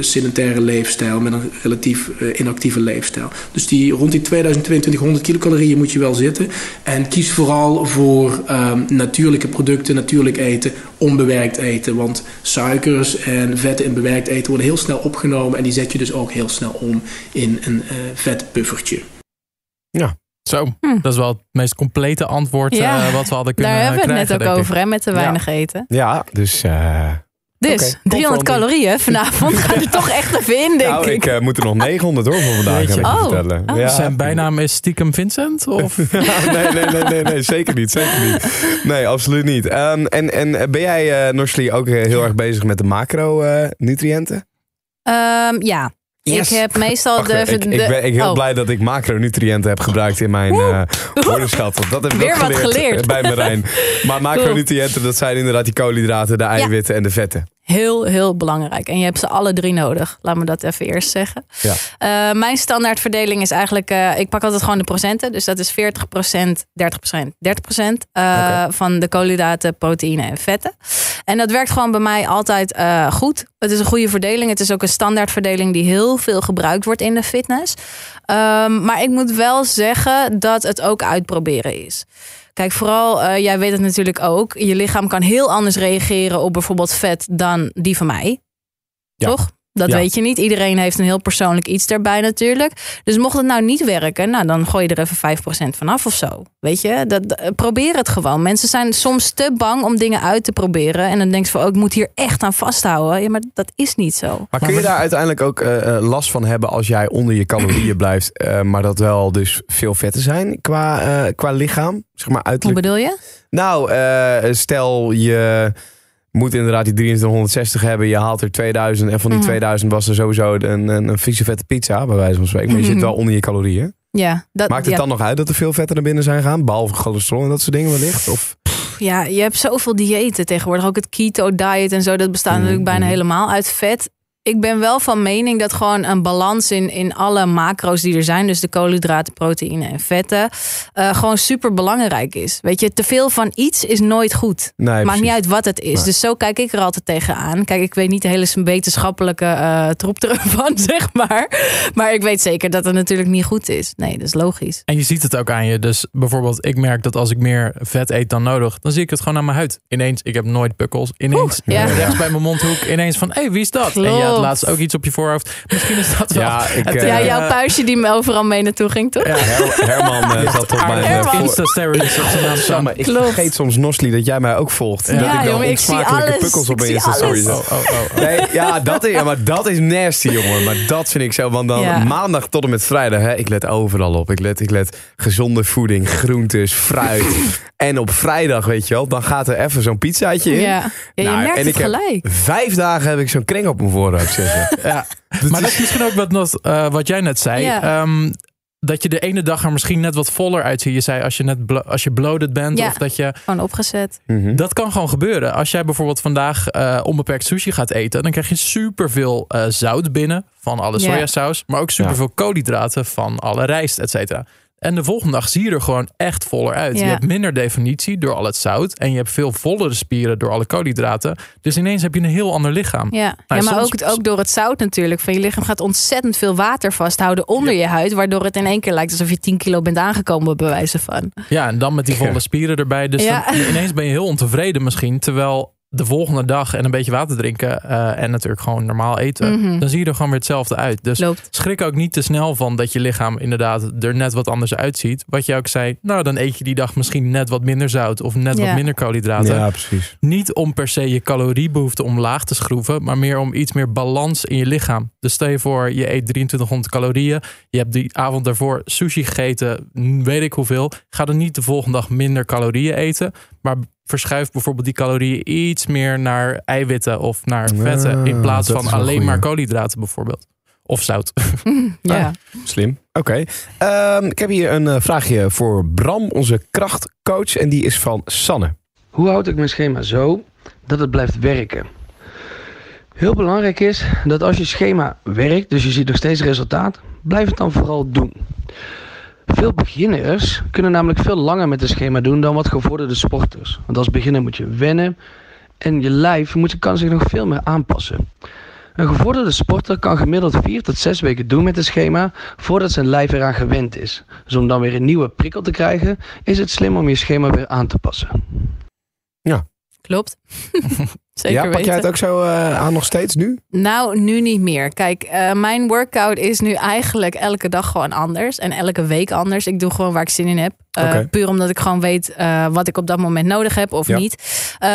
sedentaire leefstijl, met een relatief uh, inactieve leefstijl. Dus die, rond die 2200 kilocalorieën moet je wel zitten. En kies vooral voor um, natuurlijke producten, natuurlijk eten, onbewerkt eten. Want suikers en vetten in bewerkt eten worden heel snel opgenomen en die zet je dus ook heel snel om in een uh, vetpuffertje. Ja, zo, hm. dat is wel het meest complete antwoord ja, uh, wat we hadden kunnen Daar hebben we het net ook over, hè, met te weinig ja. eten. Ja, dus... Uh, dus, okay, 300 calorieën vanavond gaat er toch echt even in, denk nou, ik. ik uh, moet er nog 900 hoor voor vandaag, ik oh. vertellen. Oh. Ja. Zijn bijnaam is stiekem Vincent? Of? nee, nee, nee, nee, nee, zeker niet, zeker niet. Nee, absoluut niet. Um, en, en ben jij, uh, Norsli, ook heel erg bezig met de macronutriënten? Um, ja, Yes. Ik heb meestal Wacht, de... ik, ik, ben ik heel oh. blij dat ik macronutriënten heb gebruikt in mijn uh, woordenschat. Want dat heb ik Weer geleerd, wat geleerd bij Marijn. Maar macronutriënten, dat zijn inderdaad die koolhydraten, de eiwitten ja. en de vetten. Heel, heel belangrijk. En je hebt ze alle drie nodig. Laat me dat even eerst zeggen. Ja. Uh, mijn standaardverdeling is eigenlijk... Uh, ik pak altijd gewoon de procenten. Dus dat is 40%, 30%, 30% uh, okay. van de koolhydraten, proteïne en vetten. En dat werkt gewoon bij mij altijd uh, goed. Het is een goede verdeling. Het is ook een standaardverdeling die heel veel gebruikt wordt in de fitness. Um, maar ik moet wel zeggen dat het ook uitproberen is. Kijk, vooral, uh, jij weet het natuurlijk ook. Je lichaam kan heel anders reageren op bijvoorbeeld vet dan die van mij. Ja. Toch? Dat Ja. weet je niet. Iedereen heeft een heel persoonlijk iets daarbij natuurlijk. Dus mocht het nou niet werken, nou dan gooi je er even 5% vanaf of zo. Weet je, dat, probeer het gewoon. Mensen zijn soms te bang om dingen uit te proberen. En dan denk je van, oh, ik moet hier echt aan vasthouden. Ja, maar dat is niet zo. Maar kun je daar uiteindelijk ook eh, eh, last van hebben als jij onder je calorieën blijft, eh, maar dat wel dus veel vetten zijn qua, eh, qua lichaam? Zeg maar Hoe uiterlijk. bedoel je? Nou, eh, stel je moet inderdaad die 2360 hebben, je haalt er 2000 en van die Mhm. 2000 was er sowieso een, een, een vieze vette pizza, bij wijze van spreken. Maar je Mhm. zit wel onder je calorieën. Ja, dat, Maakt het ja. dan nog uit dat er veel vetten naar binnen zijn gaan? Behalve cholesterol en dat soort dingen wellicht? Of? Ja, je hebt zoveel diëten tegenwoordig. Ook het keto diet en zo. Dat bestaat Mm, natuurlijk bijna helemaal uit vet. Ik ben wel van mening dat gewoon een balans in, in alle macro's die er zijn. Dus de koolhydraten, proteïne en vetten. eh, gewoon super belangrijk is. Weet je, te veel van iets is nooit goed. Nee, Maakt precies. niet uit wat het is. Nee. Dus zo kijk ik er altijd tegenaan. Kijk, ik weet niet de hele wetenschappelijke eh troep ervan, zeg maar. Maar ik weet zeker dat het natuurlijk niet goed is. Nee, dat is logisch. En je ziet het ook aan je. Dus bijvoorbeeld, ik merk dat als ik meer vet eet dan nodig, dan zie ik het gewoon aan mijn huid. Ineens, ik heb nooit pukkels. Ineens, Oeh, ja. rechts bij mijn mondhoek, ineens van, hé, hey, wie is dat? En ja, Klopt. laatst ook iets op je voorhoofd. Misschien is dat wel. Ja, ik, het, eh, ja, eh, jouw puistje die me overal mee naartoe ging, toch? Ja. Her- Herman eh, zat op mijn... eh, Herman. staan. maar ik Klopt. vergeet soms Nosli dat jij mij ook volgt. Ja. Dat Ja, ik dan jongen, ik zie alles. pukkels op Ik mijn zie Insta-stories alles. heb. Oh, oh, oh. Nee, ja, dat is, ja, maar dat is nasty, jongen. Maar dat vind ik zo. Want dan Ja. maandag tot en met vrijdag, hè, ik let overal op. Ik let, ik let gezonde voeding, groentes, fruit. en op vrijdag, weet je wel, dan gaat er even zo'n pizzaatje in. Ja, ja je Nou, merkt en het ik heb gelijk. Vijf dagen heb ik zo'n kring op mijn voorhoofd zitten. Ja. Maar dat is misschien ook wat, wat, eh, wat jij net zei. Ja. Ehm, dat je de ene dag er misschien net wat voller uitziet. Je zei als je net blo- als je bloated bent. Ja. Of dat je. Gewoon opgezet. Mhm. Dat kan gewoon gebeuren. Als jij bijvoorbeeld vandaag eh, onbeperkt sushi gaat eten. Dan krijg je superveel eh zout binnen. Van alle Ja. sojasaus. Maar ook superveel koolhydraten van alle rijst, et cetera. En de volgende dag zie je er gewoon echt voller uit. Ja. Je hebt minder definitie door al het zout. En je hebt veel vollere spieren door alle koolhydraten. Dus ineens heb je een heel ander lichaam. Ja, ja maar soms- ook, ook door het zout natuurlijk. Van je lichaam gaat ontzettend veel water vasthouden onder je huid. Waardoor het in één keer lijkt alsof je 10 kilo bent aangekomen bij wijze van. Ja, en dan met die volle spieren erbij. Dus Ja. dan, ineens ben je heel ontevreden misschien. Terwijl de volgende dag en een beetje water drinken. eh, en natuurlijk gewoon normaal eten. Mhm. Dan zie je er gewoon weer hetzelfde uit. Dus Loopt. schrik ook niet te snel van dat je lichaam inderdaad er net wat anders uitziet. Wat je ook zei, nou dan eet je die dag misschien net wat minder zout of net Ja. wat minder koolhydraten. Ja, precies. Niet om per se je caloriebehoefte omlaag te schroeven, maar meer om iets meer balans in je lichaam. Dus stel je voor, je eet 2300 calorieën. Je hebt die avond daarvoor sushi gegeten, weet ik hoeveel. Ga dan niet de volgende dag minder calorieën eten, maar verschuif bijvoorbeeld die calorieën iets meer naar eiwitten of naar Ja, vetten in plaats dat van alleen goeie. maar koolhydraten bijvoorbeeld. Of zout. Ja. Slim. Oké. Ehm, ik heb hier een eh, vraagje voor Bram, onze krachtcoach. En die is van Sanne. Hoe houd ik mijn schema zo dat het blijft werken? Heel belangrijk is dat als je schema werkt, dus je ziet nog steeds resultaat, blijf het dan vooral doen. Veel beginners kunnen namelijk veel langer met een schema doen dan wat gevorderde sporters. Want als beginner moet je wennen en je lijf moet, kan zich nog veel meer aanpassen. Een gevorderde sporter kan gemiddeld 4 tot 6 weken doen met een schema voordat zijn lijf eraan gewend is. Dus om dan weer een nieuwe prikkel te krijgen, is het slim om je schema weer aan te passen. Klopt. Zeker ja, pak weten. jij het ook zo eh, aan nog steeds nu? Nou, nu niet meer. Kijk, eh, mijn workout is nu eigenlijk elke dag gewoon anders. En elke week anders. Ik doe gewoon waar ik zin in heb. Eh. Puur omdat ik gewoon weet wat ik op dat moment nodig heb of Ja. niet.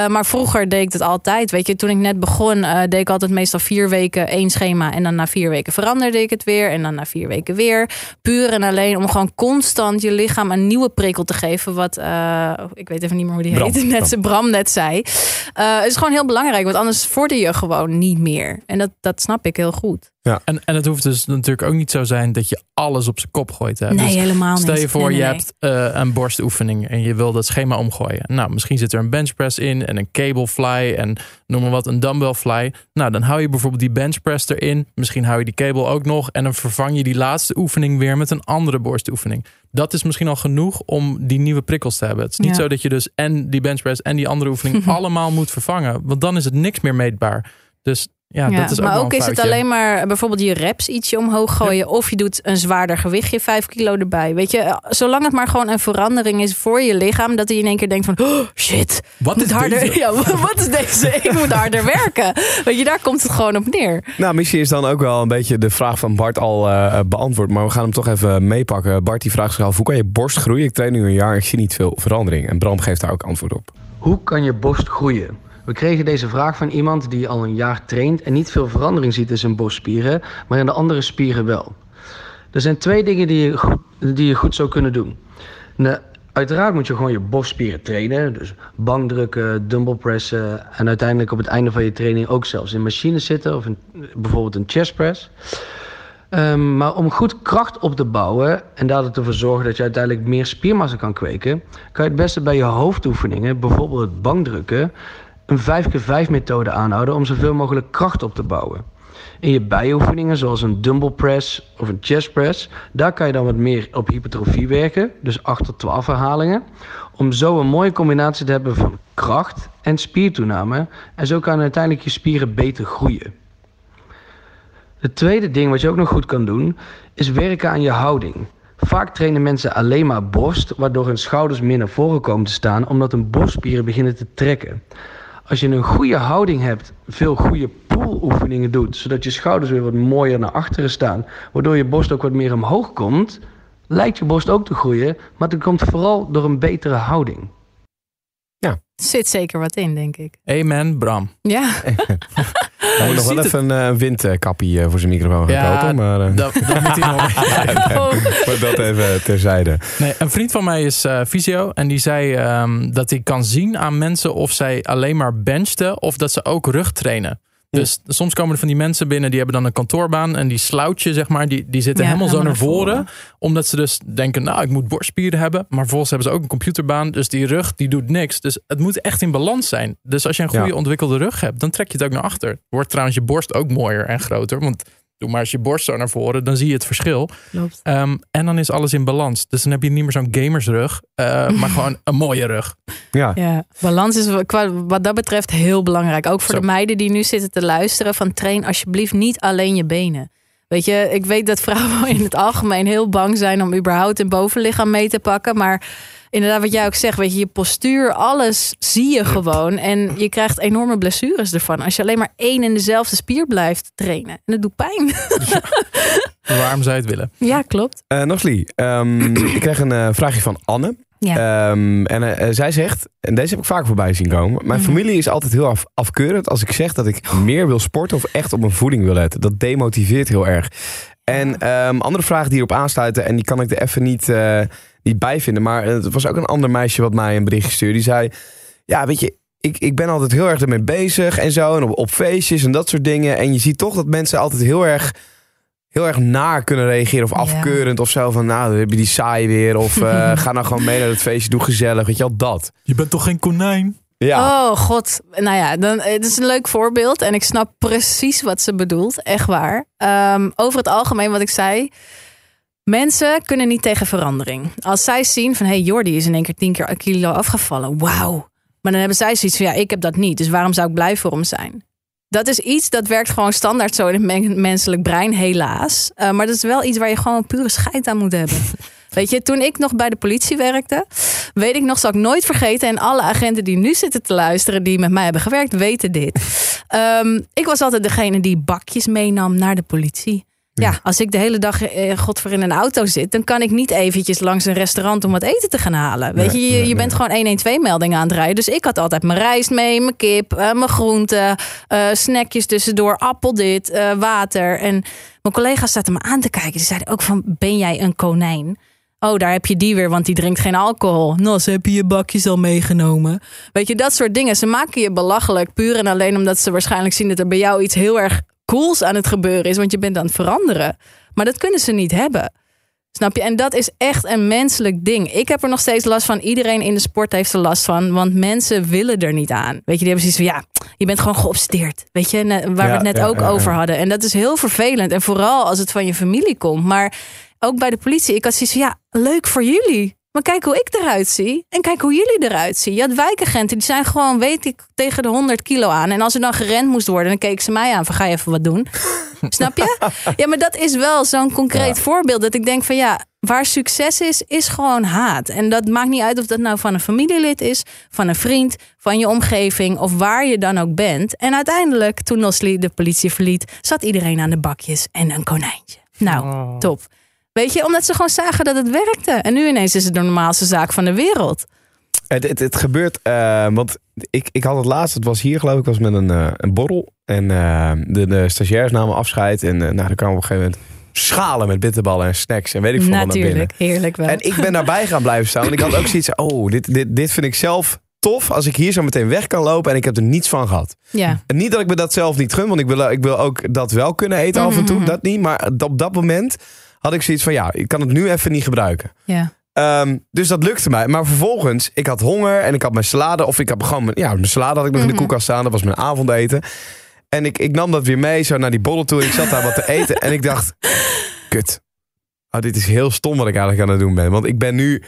Maar vroeger deed ik het altijd. Weet je, toen ik net begon, deed ik altijd meestal vier weken één schema. En dan na vier weken veranderde ik het weer. En dan na vier weken weer. Puur en alleen om gewoon constant je lichaam een nieuwe prikkel te geven. Wat, ik weet even niet meer hoe die Bram. heet. Net, Bram net zei. Het is gewoon heel belangrijk. Want anders vorder je gewoon niet meer. En dat, dat snap ik heel goed. En, en het hoeft dus natuurlijk ook niet zo zijn dat je alles op zijn kop gooit. Hè? Nee, Dus helemaal niet. Stel je voor, Nee, nee, je nee. hebt eh, een borstoefening en je wil dat schema omgooien. Nou, misschien zit er een benchpress in en een cable fly en noem maar wat, een dumbbell fly. Nou, dan hou je bijvoorbeeld die benchpress erin. Misschien hou je die cable ook nog en dan vervang je die laatste oefening weer met een andere borstoefening. Dat is misschien al genoeg om die nieuwe prikkels te hebben. Het is niet Ja. zo dat je dus en die benchpress en die andere oefening allemaal moet vervangen. Want dan is het niks meer meetbaar. Dus ja, Ja, dat is ook maar ook is het alleen maar eh, bijvoorbeeld je reps ietsje omhoog gooien. Of je doet een zwaarder gewichtje, 5 kilo erbij. Weet je, eh, zolang het maar gewoon een verandering is voor je lichaam. Dat hij in één keer denkt van, oh, shit. Wat is harder, deze? Ja, wat is deze? Ik moet harder werken. Weet je, daar komt het gewoon op neer. Nou, misschien is dan ook wel een beetje de vraag van Bart al eh, beantwoord. Maar we gaan hem toch even meepakken. Bart die vraagt zich af, hoe kan je borst groeien? Ik train nu een jaar, ik zie niet veel verandering. En Bram geeft daar ook antwoord op. Hoe kan je borst groeien? We kregen deze vraag van iemand die al een jaar traint en niet veel verandering ziet in zijn borstspieren, maar in de andere spieren wel. Er zijn twee dingen die je goed, die je goed zou kunnen doen. Nou, uiteraard moet je gewoon je borstspieren trainen, dus bankdrukken, dumbbell pressen en uiteindelijk op het einde van je training ook zelfs in machines zitten of bijvoorbeeld een chest press. Ehm, maar om goed kracht op te bouwen en daardoor te zorgen dat je uiteindelijk meer spiermassa kan kweken, kan je het beste bij je hoofdoefeningen, bijvoorbeeld het bankdrukken, een 5x5 methode aanhouden om zoveel mogelijk kracht op te bouwen. In je bijoefeningen, zoals een dumbbell press of een chest press, daar kan je dan wat meer op hypertrofie werken, dus 8 tot 12 herhalingen, om zo een mooie combinatie te hebben van kracht en spiertoename. En zo kan uiteindelijk je spieren beter groeien. Het tweede ding wat je ook nog goed kan doen, is werken aan je houding. Vaak trainen mensen alleen maar borst, waardoor hun schouders meer naar voren komen te staan, omdat hun borstspieren beginnen te trekken. Als je een goede houding hebt, veel goede pooloefeningen doet, zodat je schouders weer wat mooier naar achteren staan, waardoor je borst ook wat meer omhoog komt, lijkt je borst ook te groeien, maar dat komt vooral door een betere houding. Er zit zeker wat in, denk ik. Amen, Bram. Ja, Hij moet nog wel even een eh, windkappie eh, voor zijn microfoon gaan Ja, kopen. Maar, eh, Dat, dat moet hij nog. maar dat even terzijde. Nee, een vriend van mij is eh fysio en die zei ehm, dat hij kan zien aan mensen of zij alleen maar benchten of dat ze ook rug trainen. Dus soms komen er van die mensen binnen die hebben dan een kantoorbaan en die sloutje, zeg maar, die, die zitten Ja, helemaal zo naar voren. Omdat ze dus denken, nou, ik moet borstspieren hebben. Maar vervolgens hebben ze ook een computerbaan, dus die rug die doet niks. Dus het moet echt in balans zijn. Dus als je een goede Ja. ontwikkelde rug hebt, dan trek je het ook naar achter. Wordt trouwens je borst ook mooier en groter, want doe maar eens je borst zo naar voren. Dan zie je het verschil. Klopt. Ehm, en dan is alles in balans. Dus dan heb je niet meer zo'n gamersrug. eh, maar gewoon een mooie rug. Ja. Ja, balans is wa- wat dat betreft heel belangrijk. Ook voor Zo. de meiden die nu zitten te luisteren van train alsjeblieft niet alleen je benen. Weet je, ik weet dat vrouwen in het algemeen heel bang zijn om überhaupt een bovenlichaam mee te pakken. Maar inderdaad, wat jij ook zegt, weet je, je postuur, alles zie je gewoon. En je krijgt enorme blessures ervan. Als je alleen maar één en dezelfde spier blijft trainen. En dat doet pijn. Waarom zou je het willen? Ja, klopt. Eh Nosli, ehm, ik kreeg een eh, vraagje van Anne. Ja. Ehm, en eh, zij zegt, en deze heb ik vaak voorbij zien komen. Mijn Mhm. familie is altijd heel af, afkeurend als ik zeg dat ik meer wil sporten of echt op mijn voeding wil letten. Dat demotiveert heel erg. En ehm, andere vragen die erop aansluiten, en die kan ik er even niet, eh, niet bij vinden. Maar het was ook een ander meisje wat mij een berichtje stuurde. Die zei, ja weet je, ik, ik ben altijd heel erg ermee bezig en zo. En op, op feestjes en dat soort dingen. En je ziet toch dat mensen altijd heel erg heel erg naar kunnen reageren of Ja. afkeurend of zo. Van nou, dan heb je die saai weer. Of eh, ga nou gewoon mee naar het feestje, doe gezellig. Weet je wel, dat. Je bent toch geen konijn? Ja, Oh god, nou ja, dan, het is een leuk voorbeeld en ik snap precies wat ze bedoelt, echt waar. Ehm, over het algemeen wat ik zei, mensen kunnen niet tegen verandering. Als zij zien van, hey Jordi is in één keer 10 keer kilo afgevallen, wauw. Maar dan hebben zij zoiets van, ja, ik heb dat niet, dus waarom zou ik blij voor hem zijn? Dat is iets dat werkt gewoon standaard zo in het men- menselijk brein, helaas. Eh, maar dat is wel iets waar je gewoon een pure scheid aan moet hebben. Weet je, toen ik nog bij de politie werkte, weet ik nog, zal ik nooit vergeten. En alle agenten die nu zitten te luisteren, die met mij hebben gewerkt, weten dit. Ehm, ik was altijd degene die bakjes meenam naar de politie. Ja, als ik de hele dag eh, godver in een auto zit, dan kan ik niet eventjes langs een restaurant om wat eten te gaan halen. Weet je, je, je bent gewoon 112 meldingen aan het rijden. Dus ik had altijd mijn rijst mee, mijn kip, eh, mijn groenten, eh, snackjes tussendoor, appel dit, eh, water. En mijn collega's zaten me aan te kijken. Die zeiden ook van, ben jij een konijn? Oh, daar heb je die weer, want die drinkt geen alcohol. Nou, ze hebben je bakjes al meegenomen. Weet je, dat soort dingen. Ze maken je belachelijk puur en alleen omdat ze waarschijnlijk zien dat er bij jou iets heel erg cools aan het gebeuren is. Want je bent aan het veranderen. Maar dat kunnen ze niet hebben. Snap je? En dat is echt een menselijk ding. Ik heb er nog steeds last van. Iedereen in de sport heeft er last van. Want mensen willen er niet aan. Weet je, die hebben zoiets van ja, je bent gewoon geobsedeerd. Weet je, waar we het net ja, ook ja, ja. over hadden. En dat is heel vervelend. En vooral als het van je familie komt. Maar ook bij de politie. Ik had zoiets van ja, leuk voor jullie. Maar kijk hoe ik eruit zie. En kijk hoe jullie eruit zien. Je had wijkagenten, die zijn gewoon, weet ik, tegen de 100 kilo aan. En als er dan gerend moest worden, dan keek ze mij aan van ga je even wat doen. Snap je? Ja, maar dat is wel zo'n concreet voorbeeld. Dat ik denk van ja, waar succes is, is gewoon haat. En dat maakt niet uit of dat nou van een familielid is, van een vriend, van je omgeving of waar je dan ook bent. En uiteindelijk, toen Nosli de politie verliet, zat iedereen aan de bakjes en een konijntje. Nou, Oh. top. Weet je, omdat ze gewoon zagen dat het werkte. En nu ineens is het de normaalste zaak van de wereld. Het, het, het gebeurt, eh, want ik, ik had het laatst, het was hier geloof ik, was met een, eh, een borrel. En eh, de, de stagiairs namen afscheid. En nou, er kwamen op een gegeven moment schalen met bitterballen en snacks en weet ik veel wat naar binnen. Natuurlijk, heerlijk wel. En ik ben daarbij gaan blijven staan. Want ik had ook zoiets oh, dit, dit, dit vind ik zelf tof als ik hier zo meteen weg kan lopen en ik heb er niets van gehad. ja. En niet dat ik me dat zelf niet gun, want ik wil, ik wil ook dat wel kunnen eten af en toe, Mhm. dat niet. Maar op dat moment had ik zoiets van, ja, ik kan het nu even niet gebruiken. ja. Ehm, dus dat lukte mij. Maar vervolgens, ik had honger en ik had mijn salade. Of ik had gewoon mijn, ja, mijn salade had ik nog in de Mhm. koelkast staan. Dat was mijn avondeten. En ik, ik nam dat weer mee, zo naar die borrel toe. Ik zat daar wat te eten. En ik dacht, kut. Oh, dit is heel stom wat ik eigenlijk aan het doen ben. Want ik ben nu...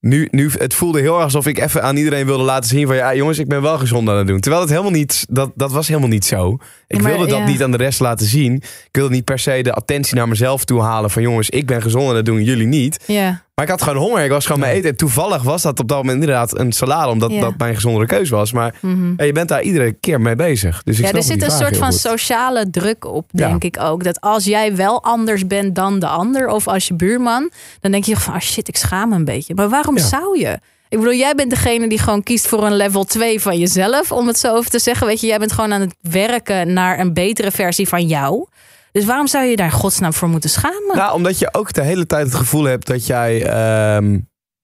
Nu, nu, het voelde heel erg alsof ik even aan iedereen wilde laten zien van ja jongens, ik ben wel gezond aan het doen. Terwijl het helemaal niet, dat, dat was helemaal niet zo. Ik maar, wilde dat ja. niet aan de rest laten zien. Ik wilde niet per se de attentie naar mezelf toe halen van jongens, ik ben gezond en dat doen jullie niet. ja. Maar ik had gewoon honger. Ik was gewoon mee eten. En toevallig was dat op dat moment inderdaad een salade. Omdat Ja. dat mijn gezondere keus was. Maar Mhm. ja, je bent daar iedere keer mee bezig. Dus ik Ja, er zit een soort van goed. sociale druk op, Ja. denk ik ook. Dat als jij wel anders bent dan de ander, of als je buurman, dan denk je van, ah shit, ik schaam me een beetje. Maar waarom Ja. zou je? Ik bedoel, jij bent degene die gewoon kiest voor een level 2 van jezelf, om het zo over te zeggen. Weet je, jij bent gewoon aan het werken naar een betere versie van jou. Dus waarom zou je daar godsnaam voor moeten schamen? Nou, omdat je ook de hele tijd het gevoel hebt dat jij ehm,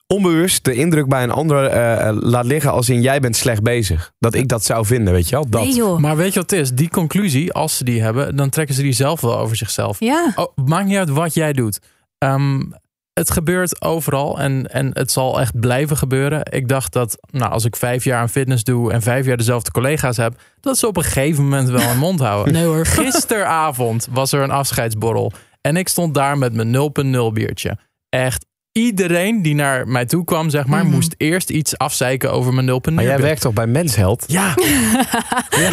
onbewust de indruk bij een ander eh, laat liggen. Als in jij bent slecht bezig. Dat ik dat zou vinden, weet je wel? Dat. nee joh. Maar weet je wat het is? Die conclusie, als ze die hebben, dan trekken ze die zelf wel over zichzelf. Ja. Oh, maakt niet uit wat jij doet. Ehm, het gebeurt overal en, en het zal echt blijven gebeuren. Ik dacht dat nou, als ik vijf jaar aan fitness doe en vijf jaar dezelfde collega's heb, dat ze op een gegeven moment wel een mond houden. Nee hoor. Gisteravond was er een afscheidsborrel en ik stond daar met mijn 0.0 biertje. Echt iedereen die naar mij toe kwam, zeg maar, Mhm. moest eerst iets afzeiken over mijn 0.0. Maar jij werkt toch bij Mensheld? Ja,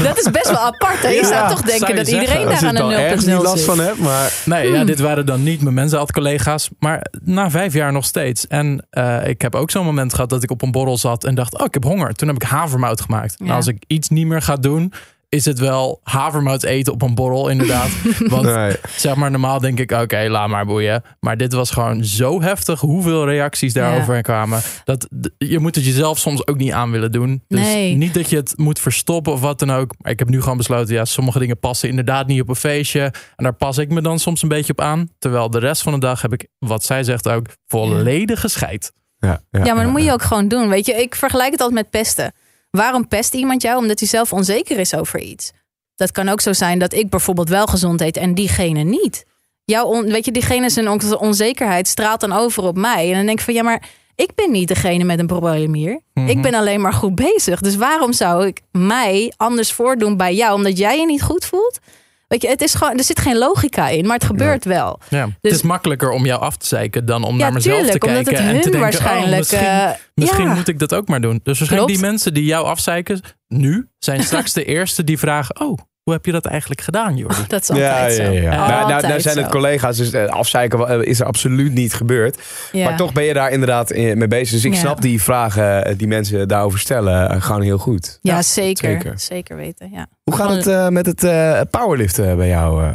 Dat is best wel apart. Hè? Je Ja, zou toch denken zou dat zeggen. iedereen daar aan een 0.0 ergens niet last zit. van hebt, maar... Nee, Hmm. ja, dit waren dan niet mijn mensenhad-collega's. Maar na vijf jaar nog steeds. En eh, ik heb ook zo'n moment gehad dat ik op een borrel zat en dacht: Oh, ik heb honger. Toen heb ik havermout gemaakt. Ja. Nou, als ik iets niet meer ga doen, is het wel havermout eten op een borrel, inderdaad. Want Nee. zeg maar, normaal denk ik: Oké, laat maar boeien. Maar dit was gewoon zo heftig hoeveel reacties daarover kwamen. Dat je moet het jezelf soms ook niet aan willen doen. Dus Nee. niet dat je het moet verstoppen of wat dan ook. Maar ik heb nu gewoon besloten: ja, sommige dingen passen inderdaad niet op een feestje. En daar pas ik me dan soms een beetje op aan. Terwijl de rest van de dag heb ik, wat zij zegt ook, volledige scheid. Ja, Ja, maar dat moet je ook gewoon doen. Weet je, ik vergelijk het altijd met pesten. Waarom pest iemand jou? Omdat hij zelf onzeker is over iets. Dat kan ook zo zijn dat ik bijvoorbeeld wel gezond eet en diegene niet. Jouw on- weet je, diegene zijn on- onzekerheid straalt dan over op mij. En dan denk ik van ja, maar ik ben niet degene met een probleem hier. Mhm. Ik ben alleen maar goed bezig. Dus waarom zou ik mij anders voordoen bij jou omdat jij je niet goed voelt? Weet je, het is gewoon, er zit geen logica in, maar het gebeurt wel. Ja, Dus- het is makkelijker om jou af te zeiken dan om ja, naar mezelf tuurlijk, te omdat kijken. het en te denken, waarschijnlijk. oh, misschien eh, misschien ja. moet ik dat ook maar doen. Dus waarschijnlijk Klopt. die mensen die jou afzeiken nu, zijn straks de eerste die vragen, oh, hoe heb je dat eigenlijk gedaan, Jordi? Dat is altijd ja, zo. ja, ja. Nou, nou, nou Altijd zijn het zo. collega's, dus eh, afzeiken eh, is er absoluut niet gebeurd. Ja. Maar toch ben je daar inderdaad mee bezig. Dus ik Ja. snap die vragen eh, die mensen daarover stellen gewoon heel goed. Ja, zeker. zeker. zeker. weten. Ja. Hoe gaat het met het eh, powerliften bij jou? eh?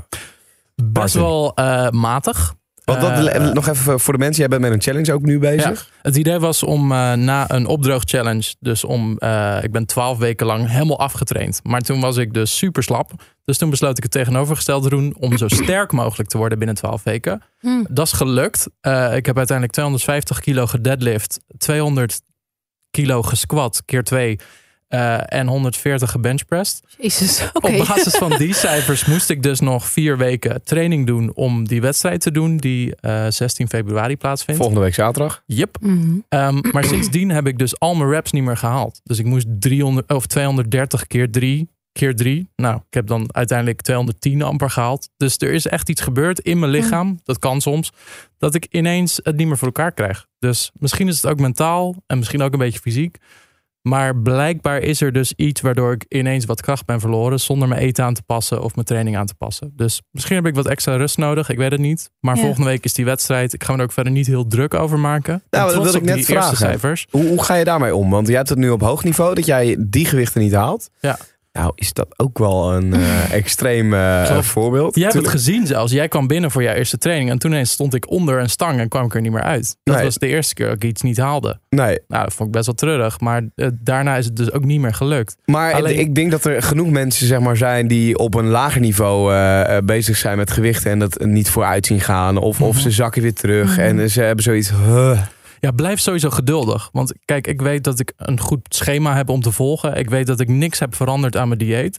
Best wel eh, matig. Want dat, Eh, nog even voor de mensen, jij bent met een challenge ook nu bezig. Het idee was om eh, na een opdroog challenge, dus om, eh, ik ben twaalf weken lang helemaal afgetraind. Maar toen was ik dus super slap. Dus toen besloot ik het tegenovergestelde te doen om zo sterk mogelijk te worden binnen twaalf weken. Hm. Dat is gelukt. Eh, ik heb uiteindelijk 250 kilo gedeadlift, 200 kilo gesquat keer twee eh, en 140 gebenchpressed. Jezus, oké. Op basis van die cijfers moest ik dus nog vier weken training doen om die wedstrijd te doen die eh, 16 februari plaatsvindt. Volgende week zaterdag. Yep. Mhm. Ehm, maar sindsdien heb ik dus al mijn reps niet meer gehaald. Dus ik moest 300, of 230 keer 3 keer 3. Nou, ik heb dan uiteindelijk 210 amper gehaald. Dus er is echt iets gebeurd in mijn lichaam. Dat kan soms. Dat ik ineens het niet meer voor elkaar krijg. Dus misschien is het ook mentaal en misschien ook een beetje fysiek. Maar blijkbaar is er dus iets waardoor ik ineens wat kracht ben verloren. Zonder mijn eten aan te passen of mijn training aan te passen. Dus misschien heb ik wat extra rust nodig. Ik weet het niet. Maar Ja. volgende week is die wedstrijd. Ik ga me er ook verder niet heel druk over maken. Nou, dat wil ik net vragen. cijfers. Hoe, hoe ga je daarmee om? Want jij hebt het nu op hoog niveau dat jij die gewichten niet haalt. Ja. Nou, is dat ook wel een eh, extreem eh, Klopt. voorbeeld. Jij hebt het gezien zelfs. Jij kwam binnen voor jouw eerste training. En toen stond ik onder een stang en kwam ik er niet meer uit. Dat Nee. was de eerste keer dat ik iets niet haalde. Nee, Nou, dat vond ik best wel treurig. Maar eh, daarna is het dus ook niet meer gelukt. maar Alleen- ik denk dat er genoeg mensen zeg maar, zijn die op een lager niveau eh, eh, bezig zijn met gewichten en dat niet vooruit zien gaan. Of, of Mhm. ze zakken weer terug Mhm. en ze hebben zoiets. huh. Ja, blijf sowieso geduldig. Want kijk, ik weet dat ik een goed schema heb om te volgen. Ik weet dat ik niks heb veranderd aan mijn dieet.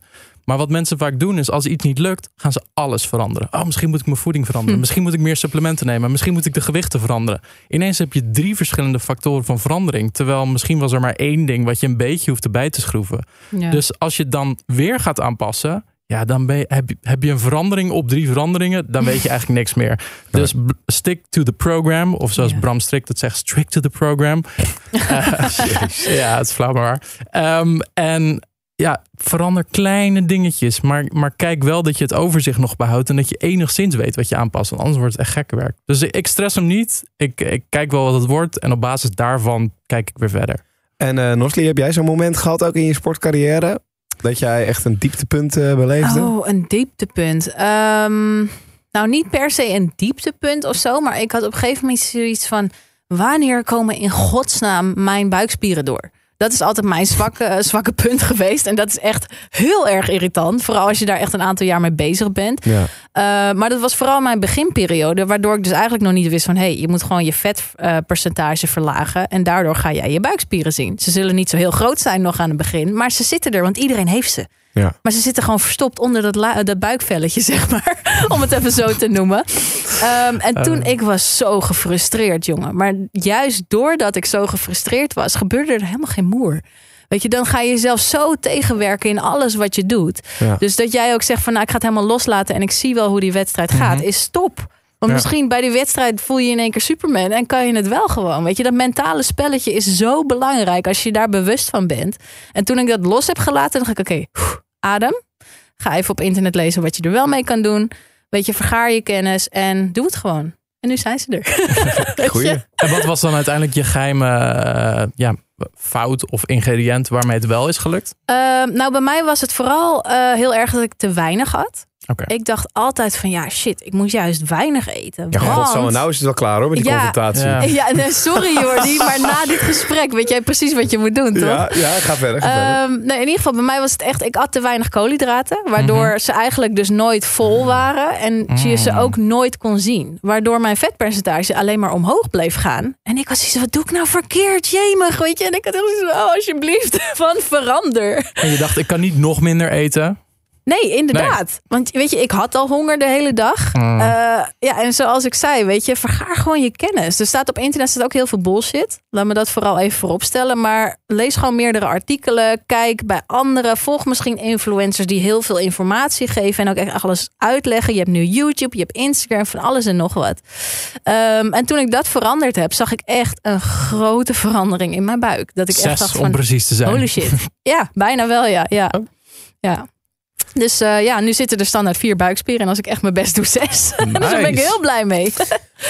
Maar wat mensen vaak doen is als iets niet lukt, gaan ze alles veranderen. Oh, misschien moet ik mijn voeding veranderen. Hm. Misschien moet ik meer supplementen nemen. Misschien moet ik de gewichten veranderen. Ineens heb je drie verschillende factoren van verandering. Terwijl misschien was er maar één ding wat je een beetje hoeft erbij te schroeven. Ja. Dus als je het dan weer gaat aanpassen, ja, dan ben je, heb, je, heb je een verandering op drie veranderingen, dan weet je eigenlijk niks meer. Dus stick to the program, of zoals Ja. Bram Strikt het zegt, strict to the program. Ja, het is flauw maar waar. Ehm, en ja, verander kleine dingetjes, maar, maar kijk wel dat je het overzicht nog behoudt en dat je enigszins weet wat je aanpast, want anders wordt het echt gekke werk. Dus ik stress hem niet, ik, ik kijk wel wat het wordt en op basis daarvan kijk ik weer verder. En eh Nosli, heb jij zo'n moment gehad ook in je sportcarrière? Dat jij echt een dieptepunt eh, beleefde? Oh, een dieptepunt. Ehm, nou, niet per se een dieptepunt of zo, maar ik had op een gegeven moment zoiets van: wanneer komen in godsnaam mijn buikspieren door? Dat is altijd mijn zwakke, eh, zwakke punt geweest. En dat is echt heel erg irritant. Vooral als je daar echt een aantal jaar mee bezig bent. Ja. Uh, maar dat was vooral mijn beginperiode. Waardoor ik dus eigenlijk nog niet wist van... hé, hey, je moet gewoon je vetpercentage verlagen. En daardoor ga jij je buikspieren zien. Ze zullen niet zo heel groot zijn nog aan het begin. Maar ze zitten er, want iedereen heeft ze. Ja. Maar ze zitten gewoon verstopt onder dat, la- dat buikvelletje, zeg maar. Om het even zo te noemen. Ehm, en toen, ik was zo gefrustreerd, jongen. Maar juist doordat ik zo gefrustreerd was, gebeurde er helemaal geen moer. Weet je, dan ga je jezelf zo tegenwerken in alles wat je doet. Ja. Dus dat jij ook zegt van, nou, ik ga het helemaal loslaten en ik zie wel hoe die wedstrijd gaat, is stop. Want Ja. misschien bij die wedstrijd voel je je in één keer Superman en kan je het wel gewoon. Weet je, dat mentale spelletje is zo belangrijk als je daar bewust van bent. En toen ik dat los heb gelaten, dacht ik, oké, adem. Ga even op internet lezen wat je er wel mee kan doen. Weet je, vergaar je kennis en doe het gewoon. En nu zijn ze er. Goeie. En wat was dan uiteindelijk je geheime eh, ja, fout of ingrediënt waarmee het wel is gelukt? Ehm, nou, bij mij was het vooral eh, heel erg dat ik te weinig had. Ik dacht altijd van, ja, shit, ik moet juist weinig eten. Ja, want- godsamme, nou is het wel klaar hoor met die Ja. confrontatie. Ja. Ja, Ja, nee, sorry Jordi, maar na dit gesprek weet jij precies wat je moet doen, toch? ja, ga verder. Ga verder. Ehm, nee, in ieder geval, bij mij was het echt, ik at te weinig koolhydraten. Waardoor Mhm. ze eigenlijk dus nooit vol waren. En je ze ook nooit kon zien. Waardoor mijn vetpercentage alleen maar omhoog bleef gaan. En ik was zoiets wat doe ik nou verkeerd? Jemig, weet je. En ik had heel zoiets oh, alsjeblieft, van verander. En je dacht, ik kan niet nog minder eten. Nee, inderdaad. Want weet je, ik had al honger de hele dag. Mm. Eh, ja, en zoals ik zei, weet je, vergaar gewoon je kennis. Er staat op internet staat ook heel veel bullshit. Laat me dat vooral even vooropstellen. Maar lees gewoon meerdere artikelen. Kijk bij anderen. Volg misschien influencers die heel veel informatie geven. En ook echt alles uitleggen. Je hebt nu YouTube, je hebt Instagram, van alles en nog wat. Ehm, en toen ik dat veranderd heb, zag ik echt een grote verandering in mijn buik. Dat ik echt dacht om van, precies te zijn. Holy shit. Ja, bijna wel, ja. Ja. Oh. ja. Dus eh, ja, nu zitten er standaard vier buikspieren. En als ik echt mijn best doe, zes. dus daar ben ik Nice. heel blij mee.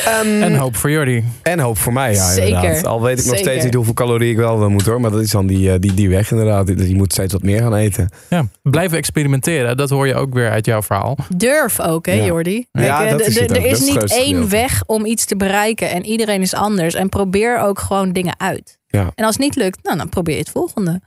Ehm, En hoop voor Jordi. En hoop voor mij, ja, Zeker. inderdaad. Al weet ik nog Zeker. steeds niet hoeveel calorieën ik wel wil moet hoor. Maar dat is dan die, eh, die, die weg inderdaad. Je moet steeds wat meer gaan eten. Ja, blijven experimenteren. Dat hoor je ook weer uit jouw verhaal. Durf ook, hè. Jordi? Ja, dat eh, is het Er is niet één gedeelte. weg om iets te bereiken. En iedereen is anders. En probeer ook gewoon dingen uit. Ja. En als het niet lukt, nou, dan probeer je het volgende.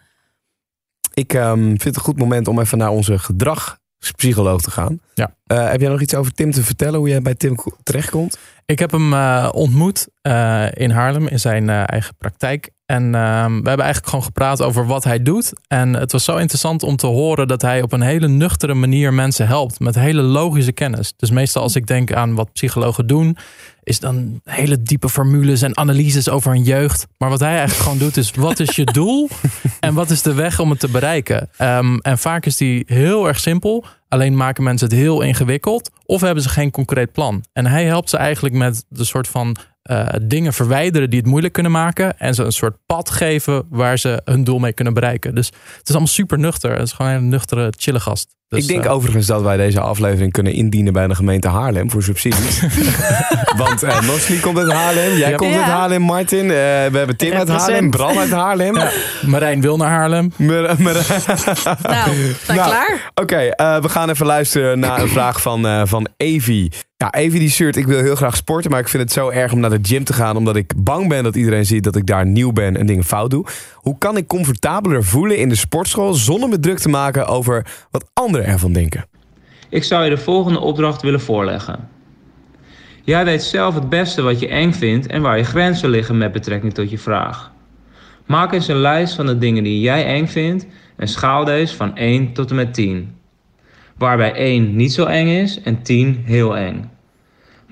Ik ehm, vind het een goed moment om even naar onze gedragspsycholoog te gaan. Ja. Eh, heb jij nog iets over Tim te vertellen? Hoe jij bij Tim ko- terechtkomt? Ik heb hem eh, ontmoet eh, in Haarlem in zijn eh, eigen praktijk. En ehm, we hebben eigenlijk gewoon gepraat over wat hij doet. En het was zo interessant om te horen dat hij op een hele nuchtere manier mensen helpt. Met hele logische kennis. Dus meestal als ik denk aan wat psychologen doen, is dan hele diepe formules en analyses over een jeugd. Maar wat hij eigenlijk gewoon doet is, wat is je doel? En wat is de weg om het te bereiken? Ehm, en vaak is die heel erg simpel. Alleen maken mensen het heel ingewikkeld. Of hebben ze geen concreet plan. En hij helpt ze eigenlijk met de soort van eh, dingen verwijderen die het moeilijk kunnen maken. En ze een soort pad geven waar ze hun doel mee kunnen bereiken. Dus het is allemaal super nuchter. Het is gewoon een hele nuchtere, chille gast. Dus, ik denk eh, overigens dat wij deze aflevering kunnen indienen bij de gemeente Haarlem voor subsidies. Want eh Nosli komt uit Haarlem, jij Ja. komt uit. Haarlem, Martin. Eh, we hebben Tim uit. Haarlem, Bram uit Haarlem. ja, Marijn wil naar Haarlem. Maar- maar- Nou, zijn we Nou, klaar? Oké, eh, we gaan even luisteren naar een vraag van, eh van Evi. Ja, Evi die stuurt, ik wil heel graag sporten, maar ik vind het zo erg om naar de gym te gaan, omdat ik bang ben dat iedereen ziet dat ik daar nieuw ben en dingen fout doe. Hoe kan ik comfortabeler voelen in de sportschool zonder me druk te maken over wat anderen ervan denken? Ik zou je de volgende opdracht willen voorleggen. Jij weet zelf het beste wat je eng vindt en waar je grenzen liggen met betrekking tot je vraag. Maak eens een lijst van de dingen die jij eng vindt en schaal deze van 1 tot en met 10. Waarbij 1 niet zo eng is en 10 heel eng.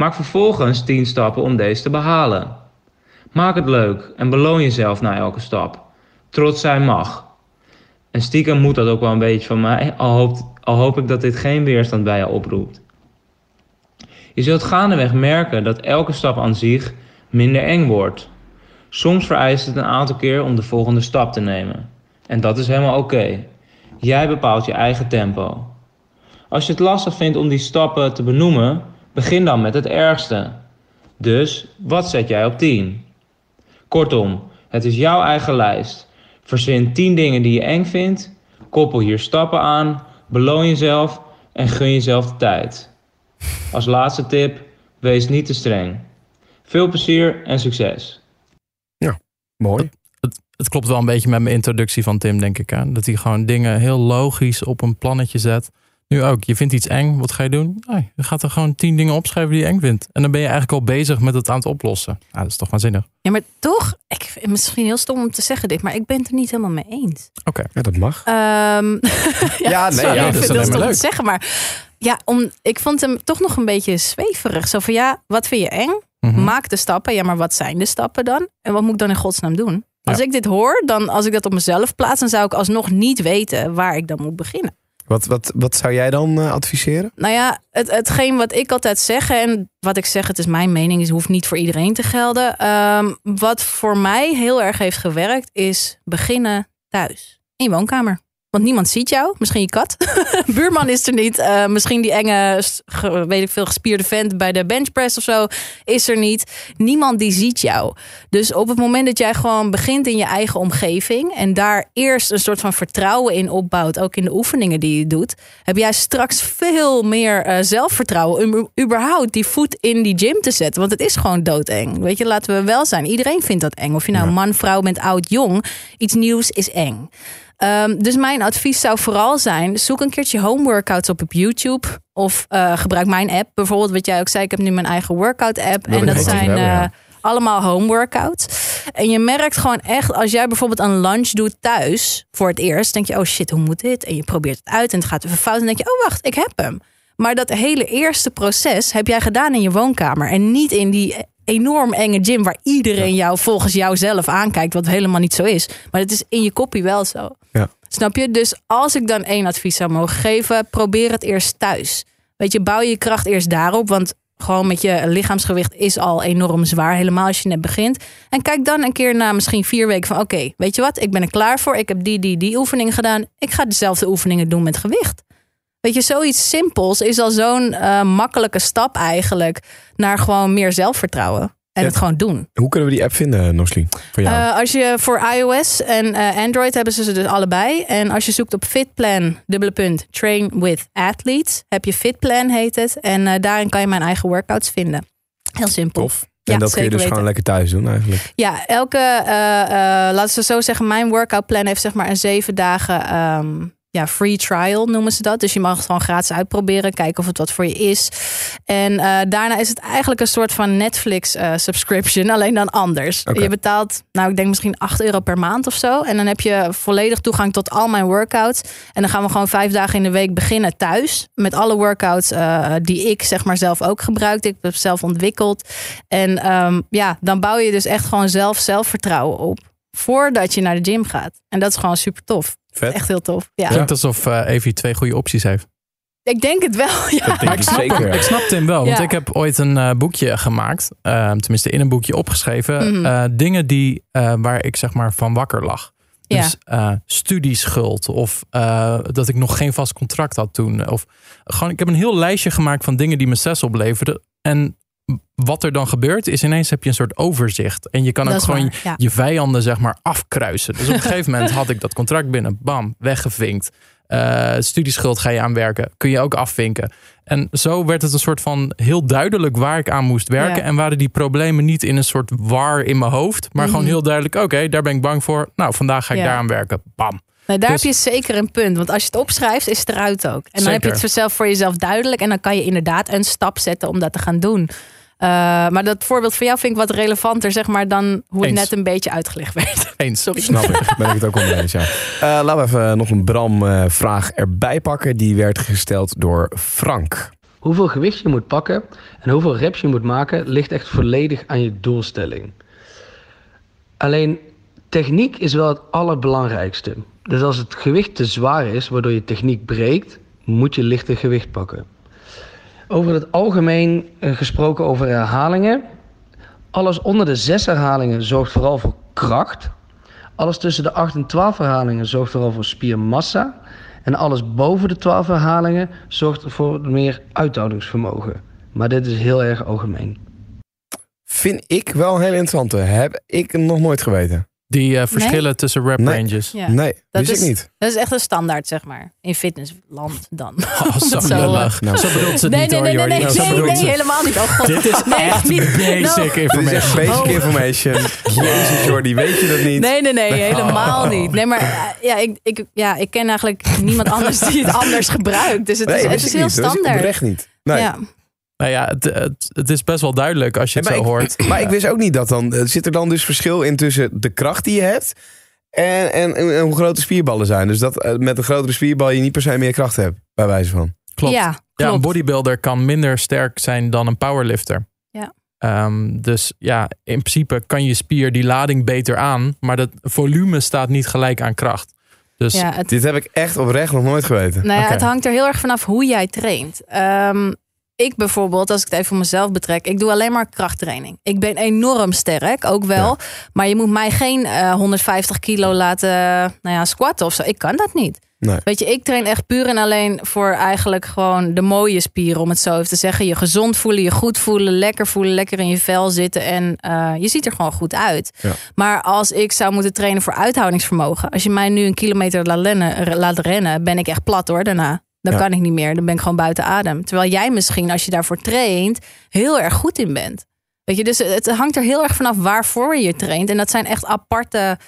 Maak vervolgens 10 stappen om deze te behalen. Maak het leuk en beloon jezelf na elke stap. Trots zijn mag. En stiekem moet dat ook wel een beetje van mij, al, hoop ik dat dit geen weerstand bij je oproept. Je zult gaandeweg merken dat elke stap aan zich minder eng wordt. Soms vereist het een aantal keer om de volgende stap te nemen. En dat is helemaal oké. Jij bepaalt je eigen tempo. Als je het lastig vindt om die stappen te benoemen, begin dan met het ergste. Dus, wat zet jij op 10? Kortom, het is jouw eigen lijst. Verzin 10 dingen die je eng vindt, koppel hier stappen aan, beloon jezelf en gun jezelf de tijd. Als laatste tip, wees niet te streng. Veel plezier en succes. Mooi. Het, het klopt wel een beetje met mijn introductie van Tim, denk ik. Hè? Dat hij gewoon dingen heel logisch op een plannetje zet. Nu ook, je vindt iets eng, wat ga je doen? Je gaat er gewoon tien dingen opschrijven die je eng vindt. En dan ben je eigenlijk al bezig met het aan het oplossen. Ja, dat is toch waanzinnig. Ja, maar toch, ik vind het misschien heel stom om te zeggen dit, maar ik ben het er niet helemaal mee eens. Oké. Ja, dat mag. Ehm, Ja, nee, sorry, ja, ik dat is vind stom om leuk. te zeggen, maar Ja, om, ik vond hem toch nog een beetje zweverig. Zo van ja, wat vind je eng? Mhm. Maak de stappen. Ja, maar wat zijn de stappen dan? En wat moet ik dan in godsnaam doen? Als Ja. ik dit hoor, dan als ik dat op mezelf plaats, dan zou ik alsnog niet weten waar ik dan moet beginnen. Wat, wat, wat zou jij dan eh, adviseren? Nou ja, het, hetgeen wat ik altijd zeg, en wat ik zeg, het is mijn mening, is hoeft niet voor iedereen te gelden. Ehm, wat voor mij heel erg heeft gewerkt, is beginnen thuis. In je woonkamer. Want niemand ziet jou. Misschien je kat. Buurman is er niet. Eh, misschien die enge, ge- weet ik veel, gespierde vent bij de benchpress of zo is er niet. Niemand die ziet jou. Dus op het moment dat jij gewoon begint in je eigen omgeving en daar eerst een soort van vertrouwen in opbouwt, ook in de oefeningen die je doet, heb jij straks veel meer eh, zelfvertrouwen om überhaupt die voet in die gym te zetten. Want het is gewoon doodeng. Weet je, laten we wel zijn. Iedereen vindt dat eng. Of je nou man, vrouw bent, oud, jong. Iets nieuws is eng. Ehm, dus mijn advies zou vooral zijn: zoek een keertje home workouts op op YouTube. Of eh, gebruik mijn app. Bijvoorbeeld, wat jij ook zei, ik heb nu mijn eigen workout app. En dat zijn hebben, ja. eh, allemaal home workouts. En je merkt gewoon echt, als jij bijvoorbeeld een lunch doet thuis voor het eerst, denk je: oh shit, hoe moet dit? En je probeert het uit en het gaat even fout. En denk je: oh wacht, ik heb hem. Maar dat hele eerste proces heb jij gedaan in je woonkamer. En niet in die enorm enge gym waar iedereen jou volgens jou zelf aankijkt. Wat helemaal niet zo is. Maar het is in je koppie wel zo. Ja. Snap je? Dus als ik dan één advies zou mogen geven, probeer het eerst thuis. Weet je, bouw je kracht eerst daarop. Want gewoon met je lichaamsgewicht is al enorm zwaar. Helemaal als je net begint. En kijk dan een keer na misschien vier weken van... oké, weet je wat? Ik ben er klaar voor. Ik heb die, die, die oefeningen gedaan. Ik ga dezelfde oefeningen doen met gewicht. Weet je, zoiets simpels is al zo'n eh, makkelijke stap eigenlijk... naar gewoon meer zelfvertrouwen. En Ja. het gewoon doen. Hoe kunnen we die app vinden, Nosli? Voor jou? Eh, als je voor iOS en eh, Android hebben ze ze dus allebei. En als je zoekt op Fitplan, dubbele punt, Train with Athletes, heb je Fitplan heet het. En eh, daarin kan je mijn eigen workouts vinden. Heel simpel. Tof. Ja, en dat kun je dus gewoon lekker thuis doen eigenlijk. Ja, elke, eh, eh, laten we zo zeggen, mijn workout plan heeft zeg maar een zeven dagen ehm, ja, free trial noemen ze dat. Dus je mag het gewoon gratis uitproberen, kijken of het wat voor je is. En eh, daarna is het eigenlijk een soort van Netflix eh, subscription, alleen dan anders. Je betaalt, nou ik denk misschien 8 euro per maand of zo. En dan heb je volledig toegang tot al mijn workouts. En dan gaan we gewoon vijf dagen in de week beginnen thuis. Met alle workouts eh, die ik zeg maar zelf ook gebruikte. Ik heb zelf ontwikkeld. En ehm, ja, dan bouw je dus echt gewoon zelf zelfvertrouwen op. Voordat je naar de gym gaat. En dat is gewoon super tof. Vet. Echt heel tof. Ja. Klinkt alsof eh Evie twee goede opties heeft. Ik denk het wel. Ja. Dat denk ik zeker. ja. Ik snap Tim wel, want Ja. ik heb ooit een eh, boekje gemaakt. eh, tenminste, in een boekje opgeschreven. Mhm. eh, dingen die, eh, waar ik zeg maar van wakker lag. Ja. Dus eh, studieschuld of eh, dat ik nog geen vast contract had toen. Of gewoon, ik heb een heel lijstje gemaakt van dingen die me stress opleverden. En wat er dan gebeurt, is ineens heb je een soort overzicht. En je kan Dat ook gewoon waar, ja. je vijanden zeg maar afkruisen. Dus op een gegeven moment had ik dat contract binnen. Bam, weggevinkt. Eh, studieschuld ga je aanwerken. Kun je ook afvinken. En zo werd het een soort van heel duidelijk waar ik aan moest werken. Ja. En waren die problemen niet in een soort war in mijn hoofd. Maar gewoon Mhm. heel duidelijk, oké, daar ben ik bang voor. Nou, vandaag ga ik Ja. daar aan werken. Bam. Nee, daar Dus- heb je zeker een punt. Want als je het opschrijft, is het eruit ook. En dan heb je het zelf voor jezelf duidelijk. En dan kan je inderdaad een stap zetten om dat te gaan doen. Eh, maar dat voorbeeld van jou vind ik wat relevanter, zeg maar, dan hoe het Eens. net een beetje uitgelegd werd. Eens. Sorry. Snap ik. Ben ik het ook wel mee eens, ja. Eh, laten we even nog een Bram-vraag erbij pakken. Die werd gesteld door Frank. Hoeveel gewicht je moet pakken en hoeveel reps je moet maken, ligt echt volledig aan je doelstelling. Alleen techniek is wel het allerbelangrijkste. Dus als het gewicht te zwaar is, waardoor je techniek breekt, moet je lichter gewicht pakken. Over het algemeen eh, gesproken over herhalingen. Alles onder de 6 herhalingen zorgt vooral voor kracht. Alles tussen de 8 en 12 herhalingen zorgt vooral voor spiermassa. En alles boven de 12 herhalingen zorgt voor meer uithoudingsvermogen. Maar dit is heel erg algemeen. Vind ik wel een hele interessante. Heb ik nog nooit geweten. Die eh, verschillen tussen rap Nee. ranges. Ja. Nee, Dat wist is- ik niet. Dat is echt een standaard, zeg maar. In fitnessland dan. Oh, zo Zo, lullig. Nou. Zo bedoelt ze Nee, niet nee, hoor, nee, nee, nee, nee, helemaal niet. Oh god. Dit is Nee, echt niet. basic No. Dit is information. echt basic Oh. information. Jezus Jordi, weet je dat niet? Nee, nee, nee, helemaal Oh. niet. Nee, maar eh, ja ik, ik, ja, ik ken eigenlijk niemand anders die het anders gebruikt. Dus het Nee, is, het is ik heel niet. Dat wist ik standaard. oprecht niet. Nee. Ja. Nou ja, het, het, het is best wel duidelijk als je het maar, zo ik, hoort. maar ik wist ook niet dat dan. eh, Zit er dan dus verschil in tussen de kracht die je hebt en, en, en hoe groot de spierballen zijn? Dus dat eh, met een grotere spierbal je niet per se meer kracht hebt, bij wijze van. Klopt. Ja, Ja, een bodybuilder kan minder sterk zijn dan een powerlifter. Ja. Ehm, dus ja, in principe kan je spier die lading beter aan, maar dat volume staat niet gelijk aan kracht. Dus ja, het, Dit heb ik echt oprecht nog nooit geweten. nou ja, het hangt er heel erg vanaf hoe jij traint. Ehm, ik bijvoorbeeld, als ik het even voor mezelf betrek, ik doe alleen maar krachttraining. Ik ben enorm sterk, ook wel. Maar je moet mij geen eh, 150 kilo laten nou ja, squatten of zo. Ik kan dat niet. Nee. Weet je, ik train echt puur en alleen voor eigenlijk gewoon de mooie spieren, om het zo even te zeggen. Je gezond voelen, je goed voelen, lekker voelen, lekker in je vel zitten. En eh, je ziet er gewoon goed uit. Ja. Maar als ik zou moeten trainen voor uithoudingsvermogen, als je mij nu een kilometer laat rennen, laat rennen ben ik echt plat hoor daarna. Dan Ja. kan ik niet meer. Dan ben ik gewoon buiten adem. Terwijl jij misschien, als je daarvoor traint, heel erg goed in bent. Weet je, dus het hangt er heel erg vanaf waarvoor je traint. En dat zijn echt aparte,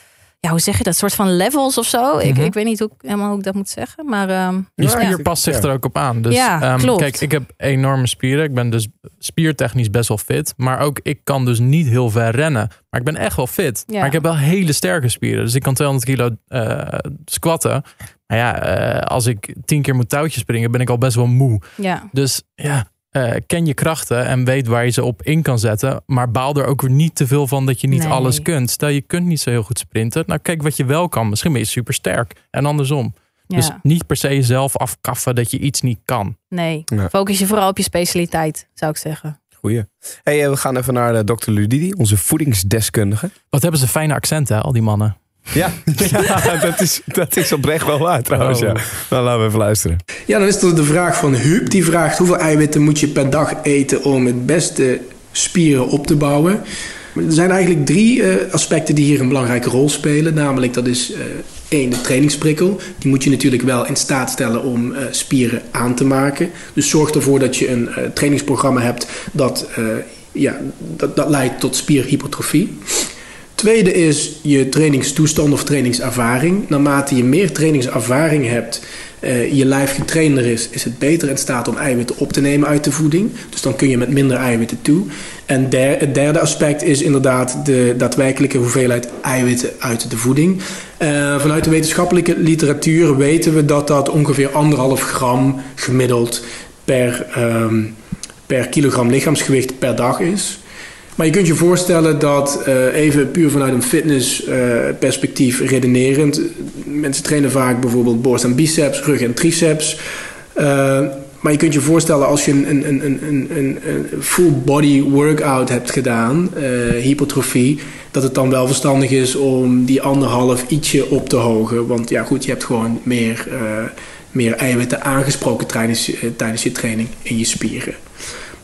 ja, hoe zeg je dat? soort van levels of zo. ik, Mhm. ik weet niet hoe, ik- helemaal hoe ik dat moet zeggen. Maar ehm, je spier ja. past zich er ook op aan. Dus Ja, ehm, klopt. kijk, ik heb enorme spieren. Ik ben dus spiertechnisch best wel fit. Maar ook ik kan dus niet heel ver rennen. Maar ik ben echt wel fit. Ja. Maar ik heb wel hele sterke spieren. Dus ik kan 200 kilo eh, squatten. Maar ja, eh, als ik 10 keer moet touwtjes springen, ben ik al best wel moe. ja. Dus ja, eh, ken je krachten en weet waar je ze op in kan zetten. Maar baal er ook weer niet te veel van dat je niet Nee. alles kunt. Stel je kunt niet zo heel goed sprinten. Nou kijk wat je wel kan. Misschien ben je super sterk. En andersom. ja. Dus niet per se jezelf afkaffen dat je iets niet kan. nee. Ja. Focus je vooral op je specialiteit, zou ik zeggen. Goeie. Hey, eh, we gaan even naar de Dr. Ludidi, onze voedingsdeskundige. Wat hebben ze fijne accenten, hè, al die mannen. Ja, ja dat, is, dat is oprecht wel waar trouwens. Oh. Ja. Nou, laten we even luisteren. Ja, dan is er de vraag van Huub. Die vraagt hoeveel eiwitten moet je per dag eten om het beste spieren op te bouwen. Er zijn eigenlijk drie eh, aspecten die hier een belangrijke rol spelen. Namelijk dat is eh, één, de trainingsprikkel. Die moet je natuurlijk wel in staat stellen om eh, spieren aan te maken. Dus zorg ervoor dat je een eh, trainingsprogramma hebt dat, eh, ja, dat, dat leidt tot spierhypertrofie. Tweede is je trainingstoestand of trainingservaring. Naarmate je meer trainingservaring hebt, eh, je lijf getrainder is, is het beter in staat om eiwitten op te nemen uit de voeding. Dus dan kun je met minder eiwitten toe. En het derde aspect is inderdaad de daadwerkelijke hoeveelheid eiwitten uit de voeding. Eh, vanuit de wetenschappelijke literatuur weten we dat dat ongeveer anderhalf gram gemiddeld per, ehm, per kilogram lichaamsgewicht per dag is. Maar je kunt je voorstellen dat, eh, even puur vanuit een fitnessperspectief redenerend, mensen trainen vaak bijvoorbeeld borst en biceps, rug en triceps. Eh, maar je kunt je voorstellen als je een, een, een, een, een, een full body workout hebt gedaan, eh, hypertrofie, dat het dan wel verstandig is om die anderhalf ietsje op te hogen. Want ja goed, je hebt gewoon meer, eh, meer eiwitten aangesproken tijdens, tijdens je training in je spieren.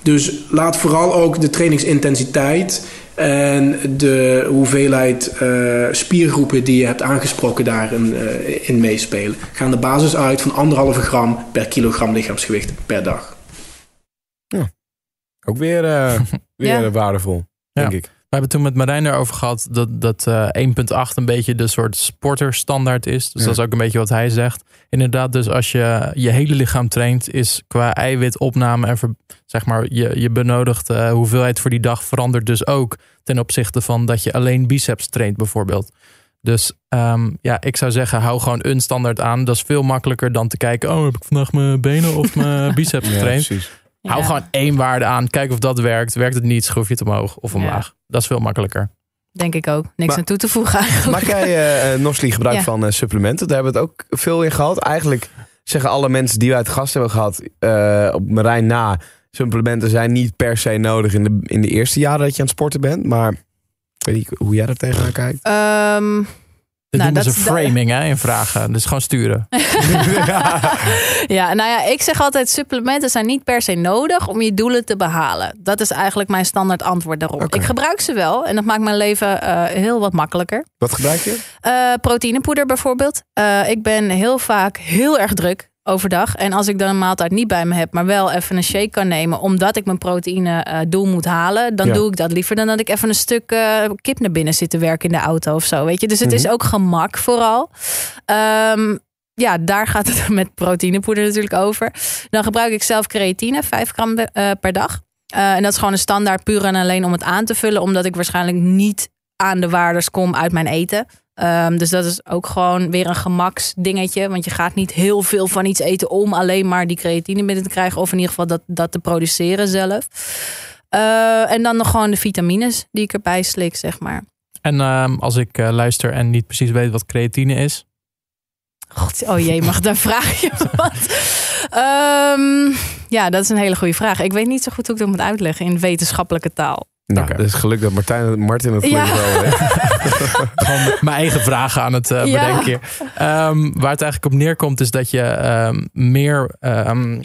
Dus laat vooral ook de trainingsintensiteit en de hoeveelheid eh, spiergroepen die je hebt aangesproken daarin eh, in meespelen. Gaan de basis uit van anderhalve gram per kilogram lichaamsgewicht per dag. Ook weer, eh, weer Ja. waardevol, denk Ja. ik. We hebben toen met Marijn erover gehad dat, dat eh, 1.8 een beetje de soort sporterstandaard is. Dus Ja. dat is ook een beetje wat hij zegt. Inderdaad, dus als je je hele lichaam traint, is qua eiwitopname en ver- zeg maar je, je benodigde eh, hoeveelheid voor die dag verandert dus ook ten opzichte van dat je alleen biceps traint bijvoorbeeld. Dus ehm, ja, ik zou zeggen, hou gewoon een standaard aan. Dat is veel makkelijker dan te kijken, oh, heb ik vandaag mijn benen of mijn biceps Ja, Hou gewoon één waarde aan. Kijk of dat werkt. Werkt het niet, schroef je het omhoog of Ja. omlaag. Dat is veel makkelijker. Denk ik ook. Niks Maar- aan toe te voegen eigenlijk. Maak jij, eh eh, Nosli, gebruik Ja. van eh, supplementen? Daar hebben we het ook veel in gehad. Eigenlijk zeggen alle mensen die we uit gast hebben gehad eh, op Marijn na... supplementen zijn niet per se nodig in de, in de eerste jaren dat je aan het sporten bent. Maar ik weet niet hoe jij er tegenaan kijkt. Ehm, Dit Nou, dat ze is de- framing hè, in vragen. Dus gewoon sturen. ja, nou ja, ik zeg altijd: supplementen zijn niet per se nodig om je doelen te behalen. Dat is eigenlijk mijn standaard antwoord daarop. Ik gebruik ze wel en dat maakt mijn leven eh, heel wat makkelijker. Wat gebruik je? Eh, proteïnepoeder bijvoorbeeld. Eh, ik ben heel vaak heel erg druk overdag. En als ik dan een maaltijd niet bij me heb, maar wel even een shake kan nemen, omdat ik mijn proteïne eh, doel moet halen, dan Ja. doe ik dat liever dan dat ik even een stuk eh, kip naar binnen zit te werken in de auto of zo. Weet je? Dus het is Mhm. ook gemak vooral. Ehm, ja, daar gaat het met proteïnepoeder natuurlijk over. Dan gebruik ik zelf creatine, 5 gram eh, per dag. En dat is gewoon een standaard puur en alleen om het aan te vullen, omdat ik waarschijnlijk niet aan de waardes kom uit mijn eten. Ehm, dus dat is ook gewoon weer een gemaksdingetje. Want je gaat niet heel veel van iets eten om alleen maar die creatine binnen te krijgen. Of in ieder geval dat, dat te produceren zelf. Eh, en dan nog gewoon de vitamines die ik erbij slik, zeg maar. En ehm, als ik eh, luister en niet precies weet wat creatine is. God, oh jee, mag daar vraag je wat? Ehm, ja, dat is een hele goede vraag. Ik weet niet zo goed hoe ik dat moet uitleggen in wetenschappelijke taal. Nou, het is geluk dat Martijn, Martin het Ja. wel weet. Gewoon mijn eigen vragen aan het Ja. bedenken. Ehm, waar het eigenlijk op neerkomt is dat je ehm, meer ehm,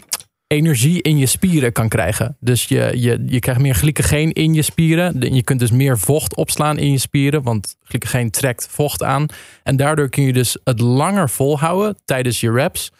energie in je spieren kan krijgen. Dus je, je, je krijgt meer glycogeen in je spieren. Je kunt dus meer vocht opslaan in je spieren. Want glycogeen trekt vocht aan. En daardoor kun je dus het langer volhouden tijdens je reps.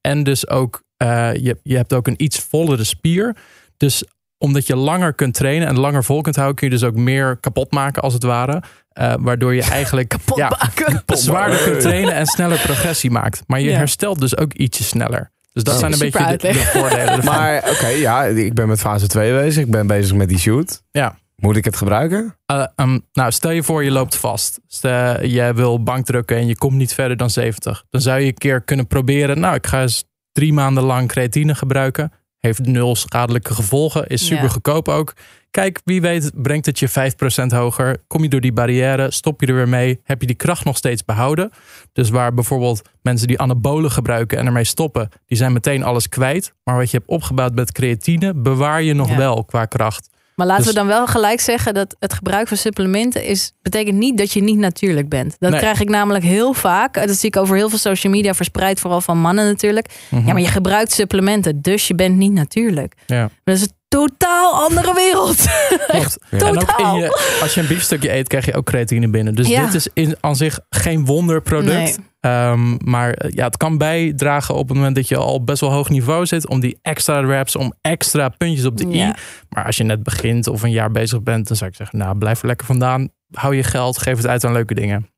En dus ook, eh, je, je hebt ook een iets vollere spier. Dus omdat je langer kunt trainen en langer vol kunt houden, kun je dus ook meer kapot maken als het ware. Eh, waardoor je eigenlijk Kapot ja, maken. zwaarder kunt trainen en sneller progressie maakt. Maar je Ja. herstelt dus ook ietsje sneller. Dus dat Oh. zijn een beetje de, voordelen ervan. Maar oké, ja, ik ben met fase 2 bezig. Ik ben bezig met die shoot. Ja. Moet ik het gebruiken? Eh, ehm, nou, stel je voor je loopt vast. Stel, jij wil bankdrukken en je komt niet verder dan 70. Dan zou je een keer kunnen proberen. Nou, ik ga eens drie maanden lang creatine gebruiken. Heeft nul schadelijke gevolgen. Is super Ja. goedkoop ook. Kijk, wie weet brengt het je 5% hoger. Kom je door die barrière, stop je er weer mee. Heb je die kracht nog steeds behouden. Dus waar bijvoorbeeld mensen die anabolen gebruiken en ermee stoppen. Die zijn meteen alles kwijt. Maar wat je hebt opgebouwd met creatine bewaar je nog Ja. wel qua kracht. Maar laten Dus- we dan wel gelijk zeggen dat het gebruik van supplementen is, betekent niet dat je niet natuurlijk bent. Dat Nee. krijg ik namelijk heel vaak. Dat zie ik over heel veel social media verspreid, vooral van mannen natuurlijk. Mhm. Ja, maar je gebruikt supplementen, dus je bent niet natuurlijk. Ja. Dat is totaal andere wereld. Ja. En in Totaal. je, als je een biefstukje eet, krijg je ook creatine binnen. Dus Ja. dit is in, aan zich geen wonderproduct. Nee. Ehm, maar eh, ja, het kan bijdragen op het moment dat je al best wel hoog niveau zit. Om die extra reps, om extra puntjes op de i. Ja. Maar als je net begint of een jaar bezig bent, dan zou ik zeggen, nou blijf er lekker vandaan. Hou je geld, geef het uit aan leuke dingen.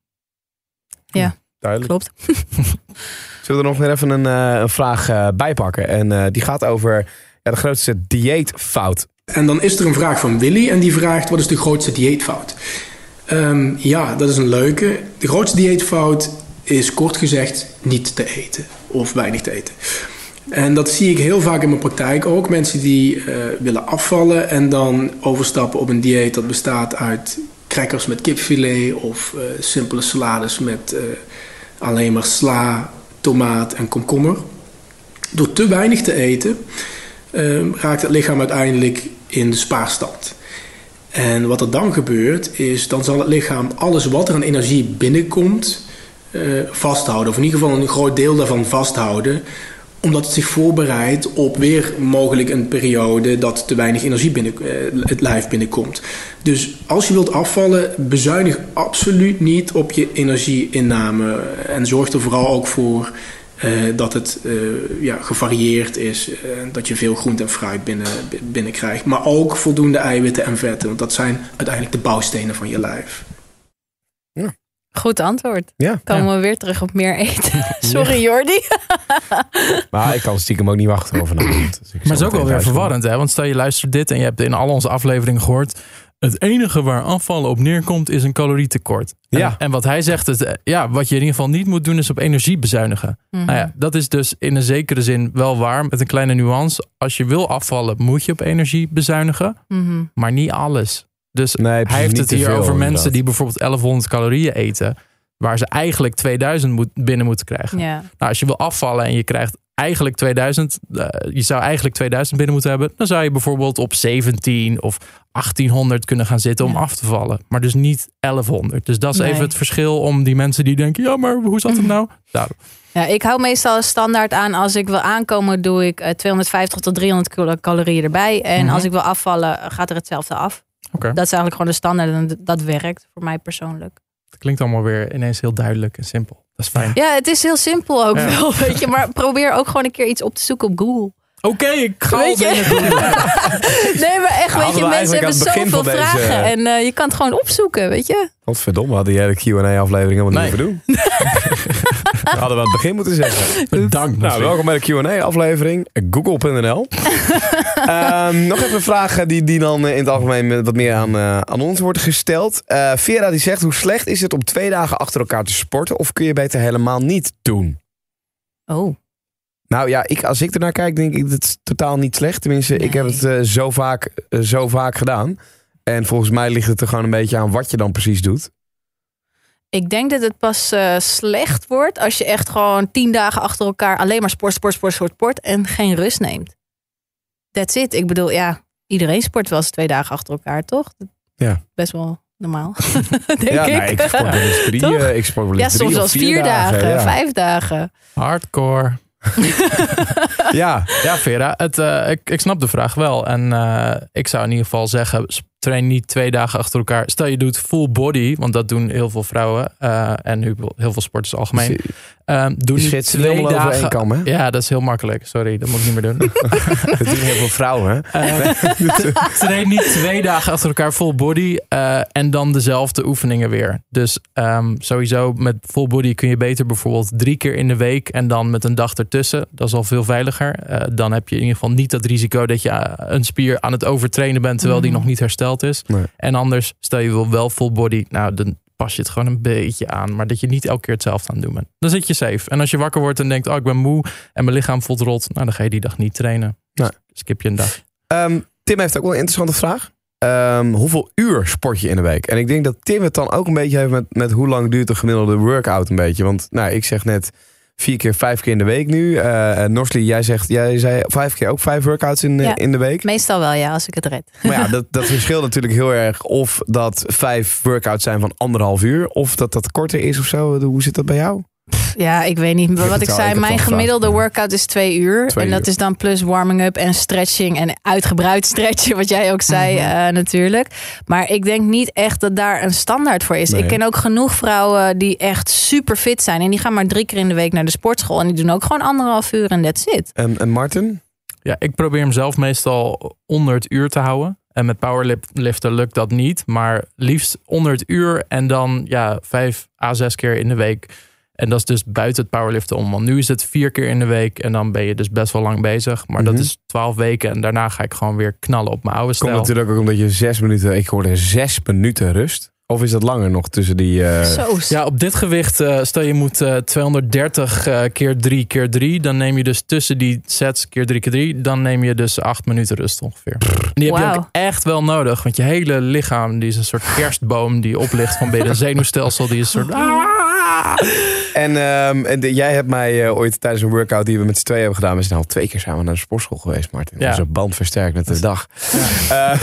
Duidelijk. Klopt. Zullen we er nog weer even een, eh, een vraag eh, bijpakken? En eh, die gaat over ja, de grootste dieetfout. En dan is er een vraag van Willy en die vraagt: wat is de grootste dieetfout? Ehm, ja, dat is een leuke. De grootste dieetfout is kort gezegd niet te eten of weinig te eten. En dat zie ik heel vaak in mijn praktijk ook. Mensen die eh, willen afvallen en dan overstappen op een dieet dat bestaat uit crackers met kipfilet of eh, simpele salades met eh, alleen maar sla, tomaat en komkommer. Door te weinig te eten raakt het lichaam uiteindelijk in de spaarstand. En wat er dan gebeurt, is dan zal het lichaam alles wat er aan energie binnenkomt eh, vasthouden. Of in ieder geval een groot deel daarvan vasthouden. Omdat het zich voorbereidt op weer mogelijk een periode dat te weinig energie binnen eh, het lijf binnenkomt. Dus als je wilt afvallen, bezuinig absoluut niet op je energieinname. En zorg er vooral ook voor eh, dat het eh, ja, gevarieerd is. eh, dat je veel groente en fruit binnen, binnenkrijgt. Maar ook voldoende eiwitten en vetten. Want dat zijn uiteindelijk de bouwstenen van je lijf. Goed antwoord. Ja. Komen we weer terug op meer eten. Sorry Jordi. Maar ik kan stiekem ook niet wachten over vanavond. Dus Maar het is ook wel weer verwarrend, hè? Want stel je luistert dit en je hebt in al onze afleveringen gehoord. Het enige waar afvallen op neerkomt is een calorietekort. En, Ja. en wat hij zegt, het, eh, ja, wat je in ieder geval niet moet doen is op energie bezuinigen. Mhm. Nou ja, dat is dus in een zekere zin wel waar, met een kleine nuance. Als je wil afvallen, moet je op energie bezuinigen, Mhm. maar niet alles. Dus Nee, hij heeft het hier veel, over mensen inderdaad. die bijvoorbeeld 1100 calorieën eten, waar ze eigenlijk 2000 moet, binnen moeten krijgen. Ja. Nou, als je wil afvallen en je krijgt eigenlijk 2000, eh, je zou eigenlijk 2000 binnen moeten hebben, dan zou je bijvoorbeeld op 17 of 1800 kunnen gaan zitten om Ja. af te vallen. Maar dus niet 1100. Dus dat is Nee. even het verschil om die mensen die denken, ja, maar hoe zat het nou? Daarom. Ja, ik hou meestal standaard aan als ik wil aankomen, doe ik eh, 250 tot 300 kilo- calorieën erbij. En Mhm. als ik wil afvallen, gaat er hetzelfde af. Dat is eigenlijk gewoon de standaard en dat werkt voor mij persoonlijk. Het klinkt allemaal weer ineens heel duidelijk en simpel. Dat is fijn. Ja, het is heel simpel ook Ja. wel, weet je. Maar probeer ook gewoon een keer iets op te zoeken op Google. Oké, ik ga Weet je? Nee, maar echt, weet je, mensen hebben zoveel deze- vragen. En eh, je kan het gewoon opzoeken, weet je. Godverdomme, hadden jij de Q&A-aflevering helemaal niet Nee. hoeven doen. Dat hadden we aan het begin moeten zeggen. Bedankt. Nou, welkom bij de Q&A-aflevering. Google.nl. Ehm, nog even een vraag die, die dan eh, in het algemeen wat meer aan, eh, aan ons wordt gesteld. Eh, Vera die zegt, hoe slecht is het om twee dagen achter elkaar te sporten? Of kun je beter helemaal niet doen? Oh, Nou ja, ik, als ik ernaar kijk, denk ik dat is totaal niet slecht. Tenminste, ik heb het eh, zo, vaak, eh, zo vaak gedaan. En volgens mij ligt het er gewoon een beetje aan wat je dan precies doet. ik denk dat het pas eh, slecht wordt als je echt gewoon tien dagen achter elkaar alleen maar sport, sport, sport, sport, sport en geen rust neemt. That's it. Ik bedoel, ja, iedereen sport wel eens twee dagen achter elkaar, toch? Ja. Best wel normaal, denk ja, ik. nee, ik sport wel eens drie, eh, ik sport wel eens ja, drie soms wel vier dagen, ja. vijf dagen. Hardcore. Ja, Ja, Vera, het, eh, ik, ik snap de vraag wel. En eh, ik zou in ieder geval zeggen, train niet twee dagen achter elkaar. Stel je doet full body, want dat doen heel veel vrouwen. eh, en nu heel veel sporters algemeen. Ehm doe je niet twee allemaal over één dagen. kam, hè? Ja, dat is heel makkelijk. Sorry, dat moet ik niet meer doen. Dat doen heel veel vrouwen, hè? Eh, train niet twee dagen achter elkaar full body eh, en dan dezelfde oefeningen weer. Dus ehm, sowieso met full body kun je beter bijvoorbeeld drie keer in de week en dan met een dag ertussen. Dat is al veel veiliger. Eh, dan heb je in ieder geval niet dat risico dat je een spier aan het overtrainen bent terwijl die Mhm. nog niet is. Nee. En anders, stel je wil wel full body, nou dan pas je het gewoon een beetje aan. Maar dat je niet elke keer hetzelfde aan het doen bent. Dan zit je safe. En als je wakker wordt en denkt, oh ik ben moe en mijn lichaam voelt rot. Nou dan ga je die dag niet trainen. Nee. Skip je een dag. Ehm, Tim heeft ook wel een interessante vraag. Ehm, hoeveel uur sport je in de week? En ik denk dat Tim het dan ook een beetje heeft met, met hoe lang duurt de gemiddelde workout een beetje. Want nou, ik zeg net vier keer, vijf keer in de week nu. Uh, Norsli, jij zegt, jij zei vijf keer ook vijf workouts in, eh, Ja. in de week. Meestal wel, ja, als ik het red. Maar ja, dat, dat verschilt natuurlijk heel erg of dat vijf workouts zijn van anderhalf uur. Of dat dat korter is of zo. Hoe zit dat bij jou? Ja, ik weet niet. Wat ik zei, mijn gemiddelde workout is twee uur. Twee en dat uur. is dan plus warming-up en stretching en uitgebreid stretchen, wat jij ook zei Mhm. eh, natuurlijk. Maar ik denk niet echt dat daar een standaard voor is. Nee. Ik ken ook genoeg vrouwen die echt super fit zijn. En die gaan maar drie keer in de week naar de sportschool. En die doen ook gewoon anderhalf uur en that's it. En, en Martin? Ja, ik probeer hem zelf meestal onder het uur te houden. En met powerliften lukt dat niet. Maar liefst onder het uur en dan ja, vijf à zes keer in de week. En dat is dus buiten het powerliften om. Want nu is het vier keer in de week en dan ben je dus best wel lang bezig. Maar Mhm. dat is twaalf weken en daarna ga ik gewoon weer knallen op mijn oude Komt stijl. natuurlijk ook omdat je zes minuten, ik hoorde zes minuten rust. Of is dat langer nog tussen die... eh, Zo. Ja, op dit gewicht, eh, stel je moet eh, 230 eh, keer 3 keer 3. Dan neem je dus tussen die sets keer 3 keer 3. Dan neem je dus 8 minuten rust ongeveer. En die heb je ook echt wel nodig. Want je hele lichaam die is een soort kerstboom die oplicht van binnen. zenuwstelsel die is een soort... En, ehm, en de- jij hebt mij eh, ooit tijdens een workout die we met z'n tweeën hebben gedaan. We zijn al twee keer samen naar de sportschool geweest, Martin. Ja. Onze band versterkt met de dag. Eh, eh,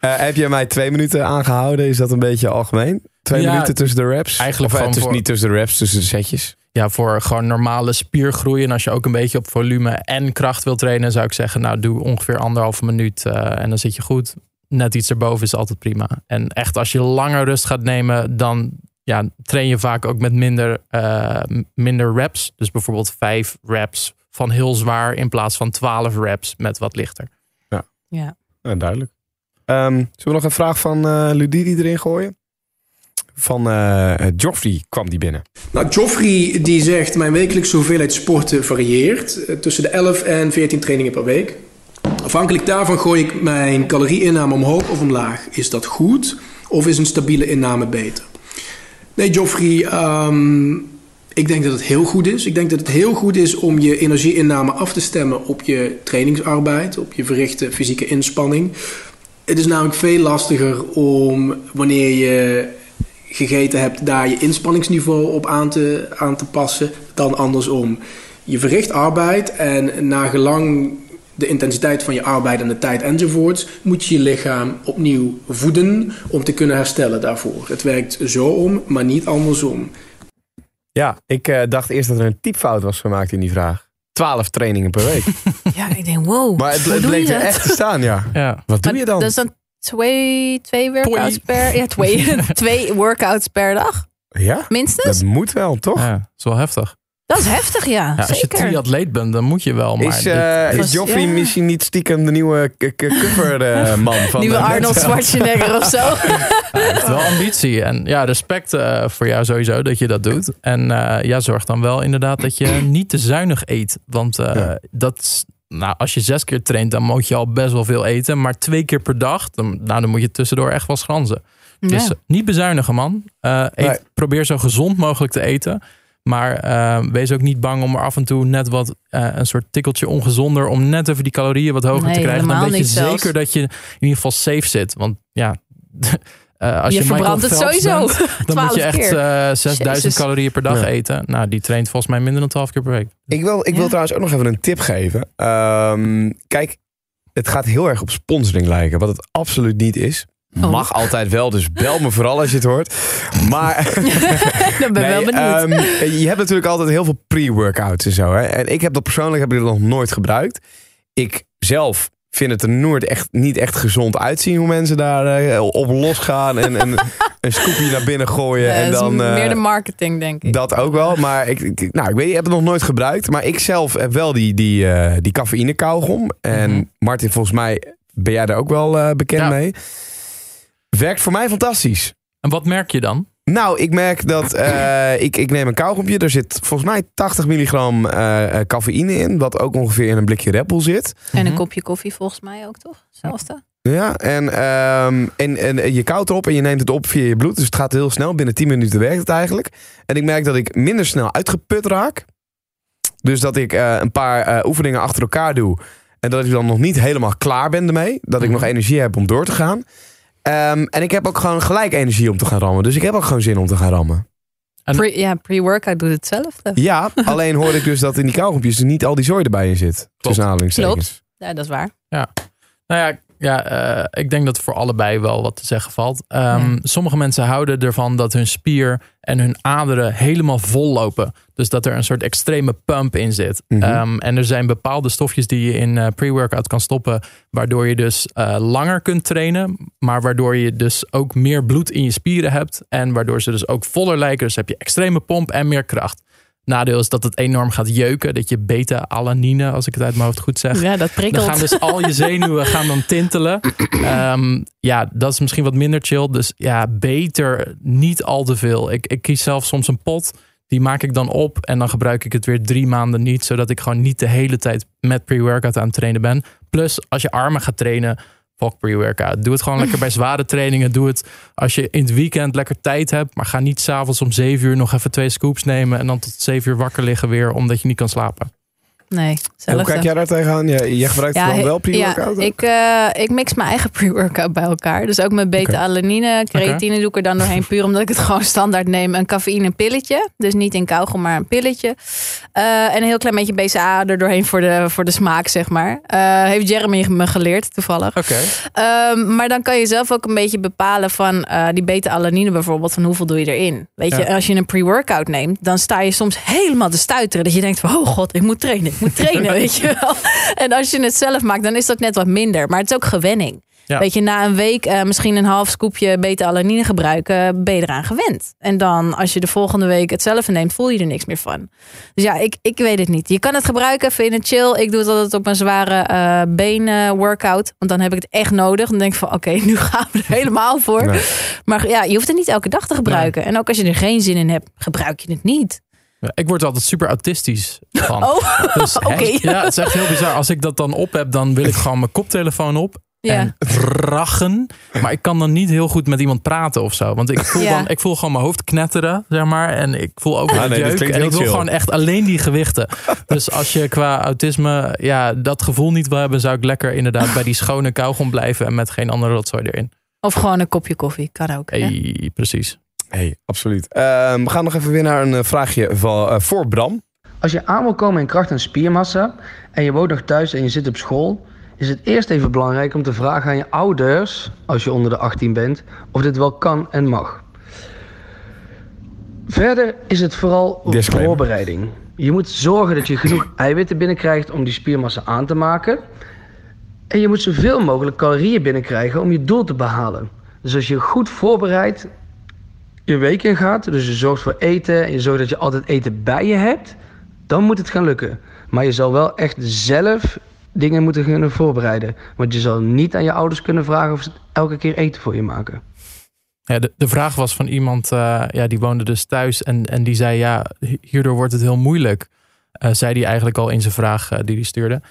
heb jij mij twee minuten aangehouden? Is dat een beetje algemeen? Twee Ja, minuten tussen de reps? eigenlijk of, tussen, voor- niet tussen de reps, tussen de setjes. Ja, voor gewoon normale spiergroei. En als je ook een beetje op volume en kracht wil trainen, zou ik zeggen, nou doe ongeveer anderhalve minuut en dan zit je goed. Net iets erboven is altijd prima. En echt, als je langer rust gaat nemen, dan ja, train je vaak ook met minder, eh, m- minder reps. Dus bijvoorbeeld vijf reps van heel zwaar in plaats van twaalf reps met wat lichter. Ja. Ja, duidelijk. Ehm, zullen we nog een vraag van eh Ludidi erin gooien? Van eh Joffrey kwam die binnen. Nou, Joffrey die zegt: Mijn wekelijkse hoeveelheid sporten varieert tussen de 11 en 14 trainingen per week. Afhankelijk daarvan gooi ik mijn calorieinname omhoog of omlaag. Is dat goed of is een stabiele inname beter? Nee, Joffrey, ehm, ik denk dat het heel goed is. Ik denk dat het heel goed is om je energieinname af te stemmen op je trainingsarbeid, op je verrichte fysieke inspanning. Het is namelijk veel lastiger om wanneer je gegeten hebt, daar je inspanningsniveau op aan te, aan te passen dan andersom. Je verricht arbeid en nagelang de intensiteit van je arbeid en de tijd enzovoorts, moet je je lichaam opnieuw voeden om te kunnen herstellen daarvoor. Het werkt zo om, maar niet andersom. Ja, ik eh, dacht eerst dat er een typfout was gemaakt in die vraag. Twaalf trainingen per week. Ja, ik denk, wow. Maar het, het bleek er dat? echt te staan, ja. Ja. Wat doe je dan? Dat is dan twee, twee workouts per... Ja, twee, twee workouts per dag, Ja, minstens. dat moet wel, toch? ja, dat is wel heftig. Dat is heftig, ja. Ja, als je triatleet bent, dan moet je wel. Maar Is, dit- eh, dit- is Joffrey Ja. misschien niet stiekem de nieuwe k- k- coverman van Nieuwe eh, Arnold? Schwarzenegger of zo. Hij heeft wel ambitie. En ja, respect eh, voor jou sowieso dat je dat doet. En eh, ja, zorg dan wel inderdaad dat je niet te zuinig eet. Want eh, Ja. dat nou, als je zes keer traint, dan moet je al best wel veel eten. Maar twee keer per dag, dan, nou, dan moet je tussendoor echt wel schranzen. Dus Ja. eh, niet bezuinigen, man. Eh, eet, Nee. Probeer zo gezond mogelijk te eten. Maar eh, wees ook niet bang om er af en toe net wat eh, een soort tikkeltje ongezonder. om net even die calorieën wat hoger Nee, te krijgen. Dan weet je zelfs. zeker dat je in ieder geval safe zit. Want ja. eh, als je je, verbrandt het sowieso. bent, dan moet je 12 echt keer. eh 6000 Jezus. calorieën per dag Ja. eten. Nou, die traint volgens mij minder dan 12 keer per week. Ik wil, ik wil trouwens ook nog even een tip geven. Ehm, kijk, het gaat heel erg op sponsoring lijken, wat het absoluut niet is. Oh. Mag altijd wel, dus bel me vooral als je het hoort. Maar Dan ben wel benieuwd. ehm, je hebt natuurlijk altijd heel veel pre-workouts en zo. Hè? En ik heb dat persoonlijk heb ik dat nog nooit gebruikt. Ik zelf vind het er nooit echt, niet echt gezond uitzien hoe mensen daar eh, op losgaan en, en een scoopje naar binnen gooien. Ja, en dat dan, is eh, meer de marketing, denk ik. dat ook wel, maar ik, ik- nou, ik weet, ik heb het nog nooit gebruikt. Maar ik zelf heb wel die, die, eh, die cafeïne kauwgom. En Mhm. Martin, volgens mij ben jij daar ook wel bekend Ja. mee. Werkt voor mij fantastisch. En wat merk je dan? Nou, ik merk dat eh, ik, ik neem een kauwgompje. Er zit volgens mij 80 milligram eh, eh, cafeïne in. Wat ook ongeveer in een blikje Red Bull zit. En een Mhm. kopje koffie volgens mij ook, toch? Hetzelfde. Ja, en, ehm, en, en je koudt erop en je neemt het op via je bloed. Dus het gaat heel snel. Binnen 10 minuten werkt het eigenlijk. En ik merk dat ik minder snel uitgeput raak. Dus dat ik eh, een paar eh, oefeningen achter elkaar doe. En dat ik dan nog niet helemaal klaar ben ermee. Dat ik Mhm. nog energie heb om door te gaan. Ehm, en ik heb ook gewoon gelijk energie om te gaan rammen. Dus ik heb ook gewoon zin om te gaan rammen. Pre, ja, pre-workout doet hetzelfde. Ja, alleen hoorde ik dus dat in die kauwgompjes er niet al die zooi erbij in zit. Tussen aanhalingstekens. Klopt. Ja, dat is waar. Nou ja, ja eh, ik denk dat voor allebei wel wat te zeggen valt. Ehm, Ja. Sommige mensen houden ervan dat hun spier en hun aderen helemaal vol lopen. Dus dat er een soort extreme pump in zit. Mhm. Ehm, en er zijn bepaalde stofjes die je in eh, pre-workout kan stoppen. Waardoor je dus eh, langer kunt trainen. Maar waardoor je dus ook meer bloed in je spieren hebt. En waardoor ze dus ook voller lijken. Dus heb je extreme pomp en meer kracht. Nadeel is dat het enorm gaat jeuken. Dat je beta-alanine, als ik het uit mijn hoofd goed zeg. Ja, dat Dan prikkelt. gaan dus al je zenuwen gaan dan tintelen. Ehm, ja, dat is misschien wat minder chill. Dus ja, beter niet al te veel. Ik, ik kies zelf soms een pot. Die maak ik dan op. En dan gebruik ik het weer drie maanden niet. Zodat ik gewoon niet de hele tijd met pre-workout aan het trainen ben. Plus, als je armen gaat trainen. Fuck pre-workout. Doe het gewoon lekker bij zware trainingen. Doe het als je in het weekend lekker tijd hebt. Maar ga niet s'avonds om zeven uur nog even twee scoops nemen. En dan tot zeven uur wakker liggen weer. Omdat je niet kan slapen. Nee, hoe kijk jij daar tegenaan? Je, jij gebruikt Ja, dan he- wel pre-workout? Ja, ik, eh, ik mix mijn eigen pre-workout bij elkaar. Dus ook met beta-alanine, creatine doe ik er dan doorheen. Puur omdat ik het gewoon standaard neem. Een cafeïne een pilletje. Dus niet in kauwgom, maar een pilletje. Eh, en een heel klein beetje BCA er doorheen voor de, voor de smaak, zeg maar. Eh, heeft Jeremy me geleerd, toevallig. Oké. Ehm, maar dan kan je zelf ook een beetje bepalen van eh, die beta-alanine bijvoorbeeld, van hoeveel doe je erin. Weet je, als je een pre-workout neemt, dan sta je soms helemaal te stuiteren. Dat je denkt van, oh god, ik moet trainen, moet trainen, weet je wel. En als je het zelf maakt, dan is dat net wat minder. Maar het is ook gewenning. Ja. Weet je, na een week eh, misschien een half scoopje beta-alanine gebruiken, ben je eraan gewend. En dan, als je de volgende week hetzelfde neemt, voel je er niks meer van. Dus ja, ik, ik weet het niet. Je kan het gebruiken, vind je het chill. Ik doe het altijd op een zware eh been workout. Want dan heb ik het echt nodig. Dan denk ik van, oké, nu gaan we er helemaal voor. Nee. Maar ja, je hoeft het niet elke dag te gebruiken. En ook als je er geen zin in hebt, gebruik je het niet. Ja, Ik word er altijd super autistisch van. Oh, Dus, oké. Ja, het is echt heel bizar. Als ik dat dan op heb, dan wil ik gewoon mijn koptelefoon op. Ja. En rachen. Maar ik kan dan niet heel goed met iemand praten of zo. Want ik voel, Ja. dan, ik voel gewoon mijn hoofd knetteren, zeg maar. En ik voel ook Ah, nee, jeuk. En ik wil chill. gewoon echt alleen die gewichten. Dus als je qua autisme ja, dat gevoel niet wil hebben... zou ik lekker inderdaad bij die schone kauwgom blijven... en met geen andere rotzooi erin. Of gewoon een kopje koffie, kan ook. Hey, precies. Hey, absoluut. Ehm, we gaan nog even weer naar een eh, vraagje van, eh, voor Bram. Als je aan wil komen in kracht en spiermassa en je woont nog thuis en je zit op school, is het eerst even belangrijk om te vragen aan je ouders, als je onder de 18 bent, of dit wel kan en mag. Verder is het vooral Disclaimer. voorbereiding. Je moet zorgen dat je genoeg eiwitten binnenkrijgt om die spiermassa aan te maken. En je moet zoveel mogelijk calorieën binnenkrijgen om je doel te behalen. Dus als je goed voorbereid je week in gaat, dus je zorgt voor eten en je zorgt dat je altijd eten bij je hebt, Dan moet het gaan lukken. Maar je zal wel echt zelf dingen moeten kunnen voorbereiden. Want je zal niet aan je ouders kunnen vragen of ze elke keer eten voor je maken. Ja, de, de vraag was van iemand, uh, ja, die woonde dus thuis en, en die zei, ja, hierdoor wordt het heel moeilijk. Uh, zei die eigenlijk al in zijn vraag uh, die hij stuurde.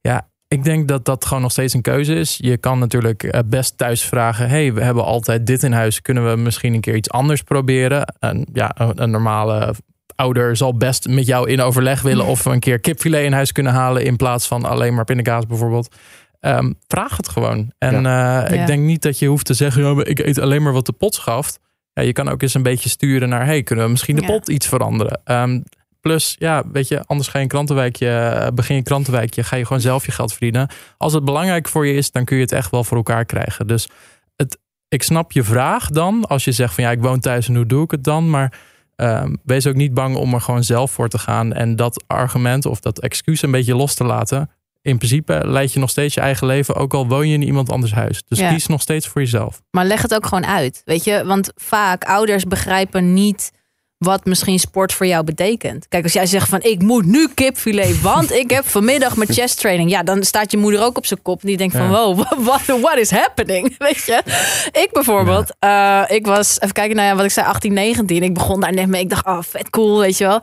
Ja, ik denk dat dat gewoon nog steeds een keuze is. Je kan natuurlijk best thuis vragen, hey, we hebben altijd dit in huis. Kunnen we misschien een keer iets anders proberen? En, ja, een, normale ouder zal best met jou in overleg willen of we een keer kipfilet in huis kunnen halen in plaats van alleen maar pindakaas bijvoorbeeld. Um, vraag het gewoon. En ja. uh, ik Ja. denk niet dat je hoeft te zeggen, ja, ik eet alleen maar wat de pot schaft. Ja, je kan ook eens een beetje sturen naar, hey, kunnen we misschien de Ja. pot iets veranderen? Um, plus, ja, weet je, anders ga je een krantenwijkje, eh, begin je een krantenwijkje, ga je gewoon zelf je geld verdienen. Als het belangrijk voor je is, dan kun je het echt wel voor elkaar krijgen. Dus het, ik snap je vraag dan, als je zegt van ja, ik woon thuis en hoe doe ik het dan? Maar um, wees ook niet bang om er gewoon zelf voor te gaan en dat argument of dat excuus een beetje los te laten. In principe leid je nog steeds je eigen leven, ook al woon je in iemand anders huis. Dus Ja. kies nog steeds voor jezelf. Maar leg het ook gewoon uit. Weet je, want vaak ouders begrijpen niet wat misschien sport voor jou betekent. Kijk, als jij zegt van ik moet nu kipfilet, want ik heb vanmiddag mijn chest training. Ja, dan staat je moeder ook op zijn kop. En die denkt van Ja. wow, what, what is happening? Weet je? Ik bijvoorbeeld, eh, ik was, even kijken naar ja, wat ik zei, 18, 19. Ik begon daar net mee. Ik dacht, oh vet cool, weet je wel.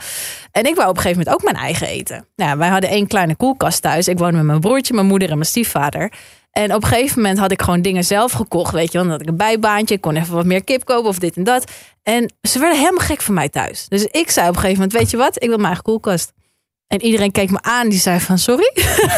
En ik wou op een gegeven moment ook mijn eigen eten. Nou, wij hadden één kleine koelkast thuis. Ik woonde met mijn broertje, mijn moeder en mijn stiefvader. En op een gegeven moment had ik gewoon dingen zelf gekocht. Weet je, dan had ik een bijbaantje. Ik kon even wat meer kip kopen of dit en dat. En ze werden helemaal gek van mij thuis. Dus ik zei op een gegeven moment, weet je wat? Ik wil mijn eigen koelkast. En iedereen keek me aan. Die zei van, sorry?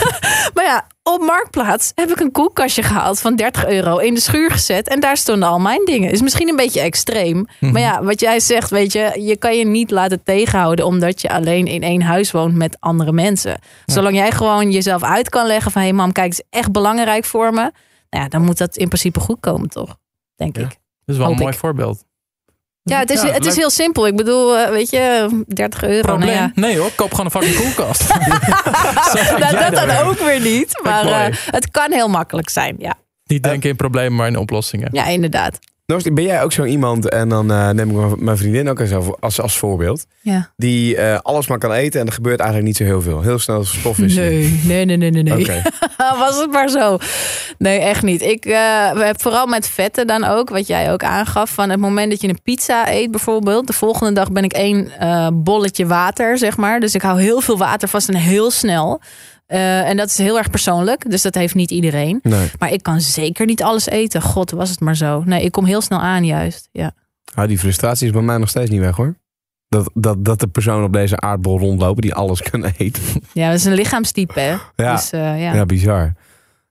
maar ja, op Marktplaats heb ik een koelkastje gehaald van 30 euro. In de schuur gezet. En daar stonden al mijn dingen. Is misschien een beetje extreem. Maar ja, wat jij zegt, weet je. Je kan je niet laten tegenhouden. Omdat je alleen in één huis woont met andere mensen. Zolang jij gewoon jezelf uit kan leggen van... Hé hey mam, kijk, het is echt belangrijk voor me. Nou ja, dan moet dat in principe goed komen, toch? Denk Ja. ik. Dat is wel Hoop een mooi ik. voorbeeld. Ja, het is, Ja, het is heel simpel. Ik bedoel, eh, weet je, 30 euro. Probleem? Nou ja. Nee hoor, koop gewoon een fucking koelkast. Nou, dat dan ook weer niet. Maar eh, het kan heel makkelijk zijn. Ja, Niet denken in problemen, maar in oplossingen. ja inderdaad. Ben jij ook zo iemand, en dan eh, neem ik mijn- vriendin ook eens als, als voorbeeld, Ja. die eh, alles maar kan eten en er gebeurt eigenlijk niet zo heel veel. Heel snel stofwisseling. Nee, nee, nee, nee, nee. nee. Oké. Was het maar zo. Nee, echt niet. Ik eh, we hebben vooral met vetten dan ook, wat jij ook aangaf. Van het moment dat je een pizza eet bijvoorbeeld. De volgende dag ben ik één eh, bolletje water, zeg maar. Dus ik hou heel veel water vast en heel snel. Eh, en dat is heel erg persoonlijk. Dus dat heeft niet iedereen. Nee. Maar ik kan zeker niet alles eten. God, was het maar zo. Nee, ik kom heel snel aan juist. Ja. Ah, die frustratie is bij mij nog steeds niet weg hoor. Dat, dat, dat de persoon op deze aardbol rondlopen die alles kan eten. Ja, dat is een lichaamstype, hè? Ja. Dus, eh, ja. Ja, bizar.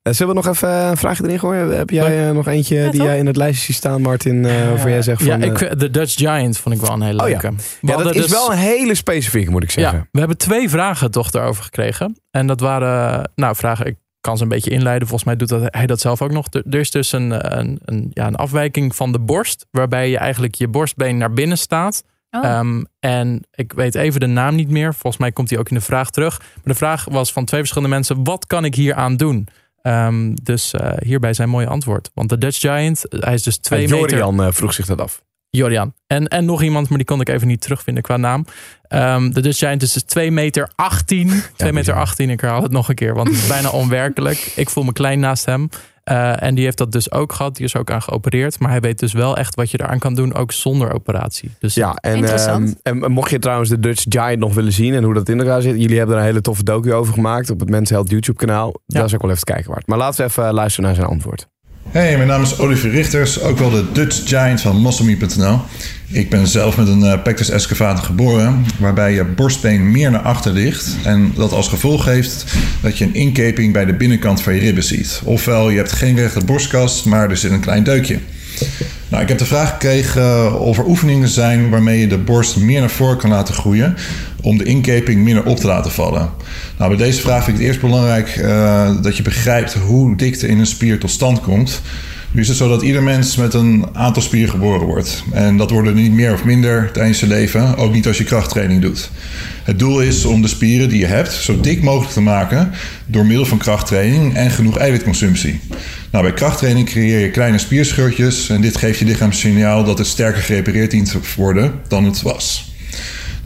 Eh, zullen we nog even een vraag erin gooien? Heb jij eh, nog eentje die toch? jij in het lijstje ziet staan, Martin? eh waarvan jij zegt van... ja, eh, ik, de Dutch Giant vond ik wel een hele Oh leuke. Ja, dat is dus- wel een hele specifieke, moet ik zeggen. Ja, we hebben twee vragen toch daarover gekregen. En dat waren, nou, vragen, ik kan ze een beetje inleiden. Volgens mij doet dat, hij dat zelf ook nog. Er is dus een, een, een, ja, een afwijking van de borst, waarbij je eigenlijk je borstbeen naar binnen staat. Oh. Ehm, en ik weet even de naam niet meer. Volgens mij komt die ook in de vraag terug. Maar de vraag was van twee verschillende mensen: wat kan ik hier aan doen? Ehm, dus eh, hierbij zijn mooie antwoord. Want de Dutch Giant, hij is dus twee Eh, meter. Jorian eh, vroeg zich dat af. Jorian. En, en nog iemand, maar die kon ik even niet terugvinden qua naam. Ehm, de Dutch Giant is dus 2 meter 18. 2 meter bizar. 18, ik herhaal het nog een keer, want het is bijna onwerkelijk. Ik voel me klein naast hem. Eh, en die heeft dat dus ook gehad. Die is ook aan geopereerd. Maar hij weet dus wel echt wat je eraan kan doen, ook zonder operatie. Dus Ja, en, Interessant. ehm, en mocht je trouwens de Dutch Giant nog willen zien en hoe dat in elkaar zit. Jullie hebben er een hele toffe docu over gemaakt op het Men's Health YouTube kanaal. Ja. Dat is ook wel even te kijken waard. Maar laten we even luisteren naar zijn antwoord. Hey, mijn naam is Olivier Richters, ook wel de Dutch Giant van Mossemy.nl. Ik ben zelf met een uh, pectus excavator geboren, waarbij je borstbeen meer naar achter ligt. En dat als gevolg heeft dat je een inkeping bij de binnenkant van je ribben ziet. Ofwel, je hebt geen rechte borstkas, maar er zit een klein deukje. Nou, ik heb de vraag gekregen of er oefeningen zijn waarmee je de borst meer naar voren kan laten groeien. Om de inkeping minder op te laten vallen. Nou, bij deze vraag vind ik het eerst belangrijk uh, dat je begrijpt hoe dikte in een spier tot stand komt. Nu is het zo dat ieder mens met een aantal spieren geboren wordt. En dat worden niet meer of minder tijdens je leven, ook niet als je krachttraining doet. Het doel is om de spieren die je hebt zo dik mogelijk te maken door middel van krachttraining en genoeg eiwitconsumptie. Nou, bij krachttraining creëer je kleine spierscheurtjes en dit geeft je lichaam signaal dat het sterker gerepareerd dient te worden dan het was.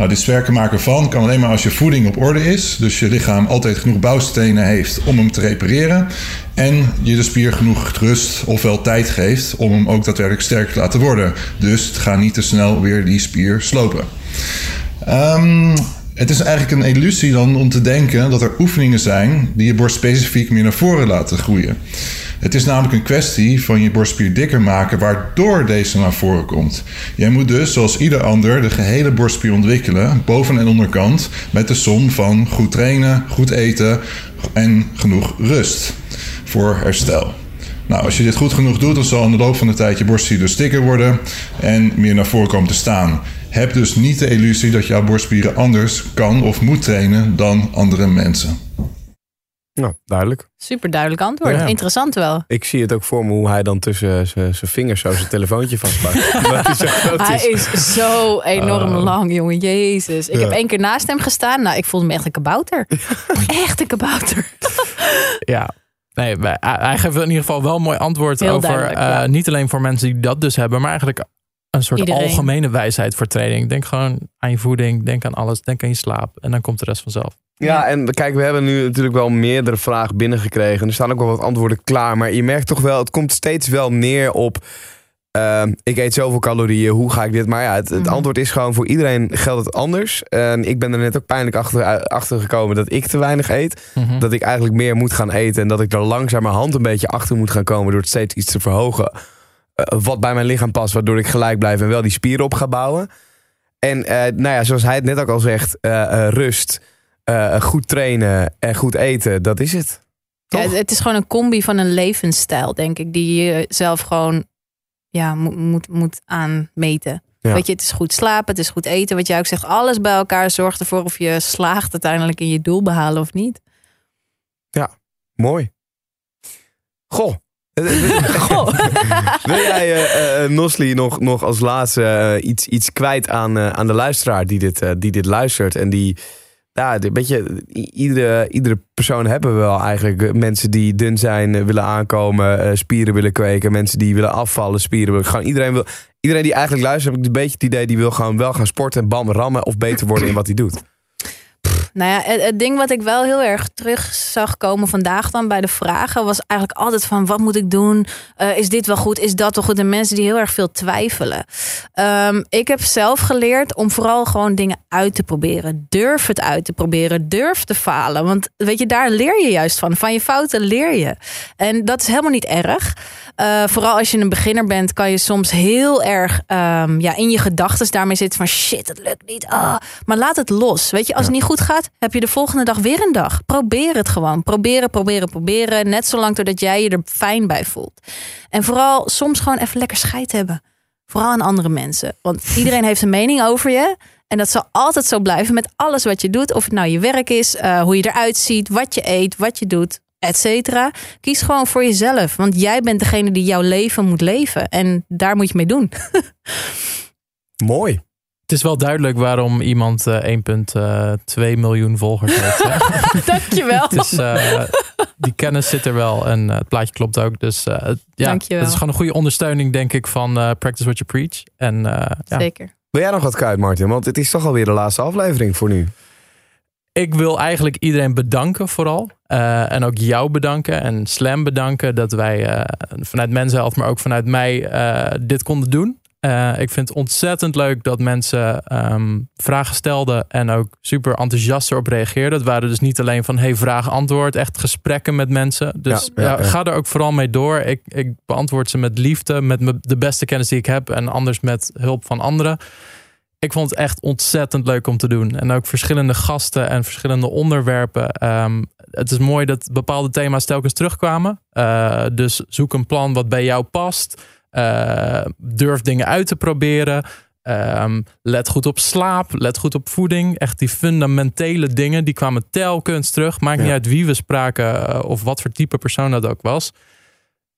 Nou, dit sterker maken van kan alleen maar als je voeding op orde is. Dus je lichaam altijd genoeg bouwstenen heeft om hem te repareren. En je de spier genoeg rust ofwel tijd geeft om hem ook daadwerkelijk sterker te laten worden. Dus ga niet te snel weer die spier slopen. Ehm, het is eigenlijk een illusie dan om te denken dat er oefeningen zijn die je borst specifiek meer naar voren laten groeien. Het is namelijk een kwestie van je borstspier dikker maken, waardoor deze naar voren komt. Jij moet dus, zoals ieder ander, de gehele borstspier ontwikkelen, boven- en onderkant, met de som van goed trainen, goed eten en genoeg rust voor herstel. Nou, als je dit goed genoeg doet, dan zal in de loop van de tijd je borstspier dus dikker worden en meer naar voren komen te staan. Heb dus niet de illusie dat jouw borstspieren anders kan of moet trainen dan andere mensen. Nou, duidelijk. Super duidelijk antwoord. Ja. Interessant wel. Ik zie het ook voor me hoe hij dan tussen zijn zijn vingers zo zijn telefoontje vastpakt. Hij is zo enorm Oh. lang, jongen. Jezus. Ik Ja. heb één keer naast hem gestaan. Nou, ik voelde me echt een kabouter. echt een kabouter. Ja. Nee, hij geeft in ieder geval wel een mooi antwoord Heel over. eh, ja. Niet alleen voor mensen die dat dus hebben, maar eigenlijk een soort Iedereen. algemene wijsheid voor training. Denk gewoon aan je voeding, denk aan alles, denk aan je slaap. En dan komt de rest vanzelf. Ja, en kijk, we hebben nu natuurlijk wel meerdere vragen binnengekregen. Er staan ook wel wat antwoorden klaar. Maar je merkt toch wel, het komt steeds wel neer op... ehm, ik eet zoveel calorieën, hoe ga ik dit? Maar ja, het, het Mhm. antwoord is gewoon voor iedereen geldt het anders. En ik ben er net ook pijnlijk achter, achter gekomen dat ik te weinig eet. Mhm. Dat ik eigenlijk meer moet gaan eten. En dat ik er langzamerhand een beetje achter moet gaan komen door het steeds iets te verhogen. Eh, wat bij mijn lichaam past, waardoor ik gelijk blijf en wel die spieren op ga bouwen. En eh, nou ja, zoals hij het net ook al zegt, eh, rust, goed trainen en goed eten, dat is het. Ja, het is gewoon een combi van een levensstijl, denk ik. Die je zelf gewoon ja, moet, moet, moet aanmeten. Ja. Weet je, het is goed slapen, het is goed eten. Wat jij ook zegt, alles bij elkaar zorgt ervoor of je slaagt uiteindelijk in je doel behalen of niet. Mooi. Goh. Goh. Wil jij, eh, Nosli, nog, nog als laatste iets, iets kwijt aan, aan de luisteraar die dit, die dit luistert? En die, ja, een beetje, i- iedere, iedere persoon hebben we wel eigenlijk. Mensen die dun zijn, willen aankomen, spieren willen kweken. Mensen die willen afvallen, spieren willen. Gewoon iedereen, wil, iedereen die eigenlijk luistert, heb ik een beetje het idee, die wil gewoon wel gaan sporten en bam, rammen of beter worden in wat hij doet. Nou ja, het, ding wat ik wel heel erg terug zag komen vandaag dan bij de vragen was eigenlijk altijd van wat moet ik doen? Eh, is dit wel goed? Is dat wel goed? En mensen die heel erg veel twijfelen. Ehm, ik heb zelf geleerd om vooral gewoon dingen uit te proberen. Durf het uit te proberen. Durf te falen. Want weet je, daar leer je juist van. Van je fouten leer je. En dat is helemaal niet erg. Eh, vooral als je een beginner bent, kan je soms heel erg ehm, ja, in je gedachten daarmee zitten van shit, het lukt niet. Ah. Maar laat het los. Weet je, als het niet goed gaat, heb je de volgende dag weer een dag. Probeer het gewoon. Proberen, proberen, proberen. Net zolang totdat jij je er fijn bij voelt. En vooral soms gewoon even lekker scheid hebben. Vooral aan andere mensen. Want iedereen heeft een mening over je. En dat zal altijd zo blijven met alles wat je doet. Of het nou je werk is, eh, hoe je eruit ziet, wat je eet, wat je doet, et cetera. Kies gewoon voor jezelf. Want jij bent degene die jouw leven moet leven. En daar moet je mee doen. Mooi. Het is wel duidelijk waarom iemand eh 1,2 miljoen volgers heeft. Dankjewel. het is, eh, die kennis zit er wel en eh, het plaatje klopt ook. Dus eh, het- ja, Dankjewel. het is gewoon een goede ondersteuning, denk ik, van eh, Practice What You Preach. En eh, ja, Zeker. Wil jij nog wat kwijt, Martin? Want het is toch alweer de laatste aflevering voor nu. Ik wil eigenlijk iedereen bedanken vooral. Eh, en ook jou bedanken en Slam bedanken dat wij eh, vanuit Men's Health, maar ook vanuit mij eh, dit konden doen. Ik vind het ontzettend leuk dat mensen ehm, vragen stelden en ook super enthousiast erop reageerden. Het waren dus niet alleen van hey, vraag-antwoord, echt gesprekken met mensen. Dus Ja, ja, ja, ja. ga er ook vooral mee door. Ik, ik beantwoord ze met liefde, met me- de beste kennis die ik heb en anders met hulp van anderen. Ik vond het echt ontzettend leuk om te doen. En ook verschillende gasten en verschillende onderwerpen. Ehm, het is mooi dat bepaalde thema's telkens terugkwamen. Eh, dus zoek een plan wat bij jou past. Eh, durf dingen uit te proberen. Ehm, let goed op slaap. Let goed op voeding. Echt die fundamentele dingen. Die kwamen telkens terug. Maakt niet uit wie we spraken. eh, of wat voor type persoon dat ook was.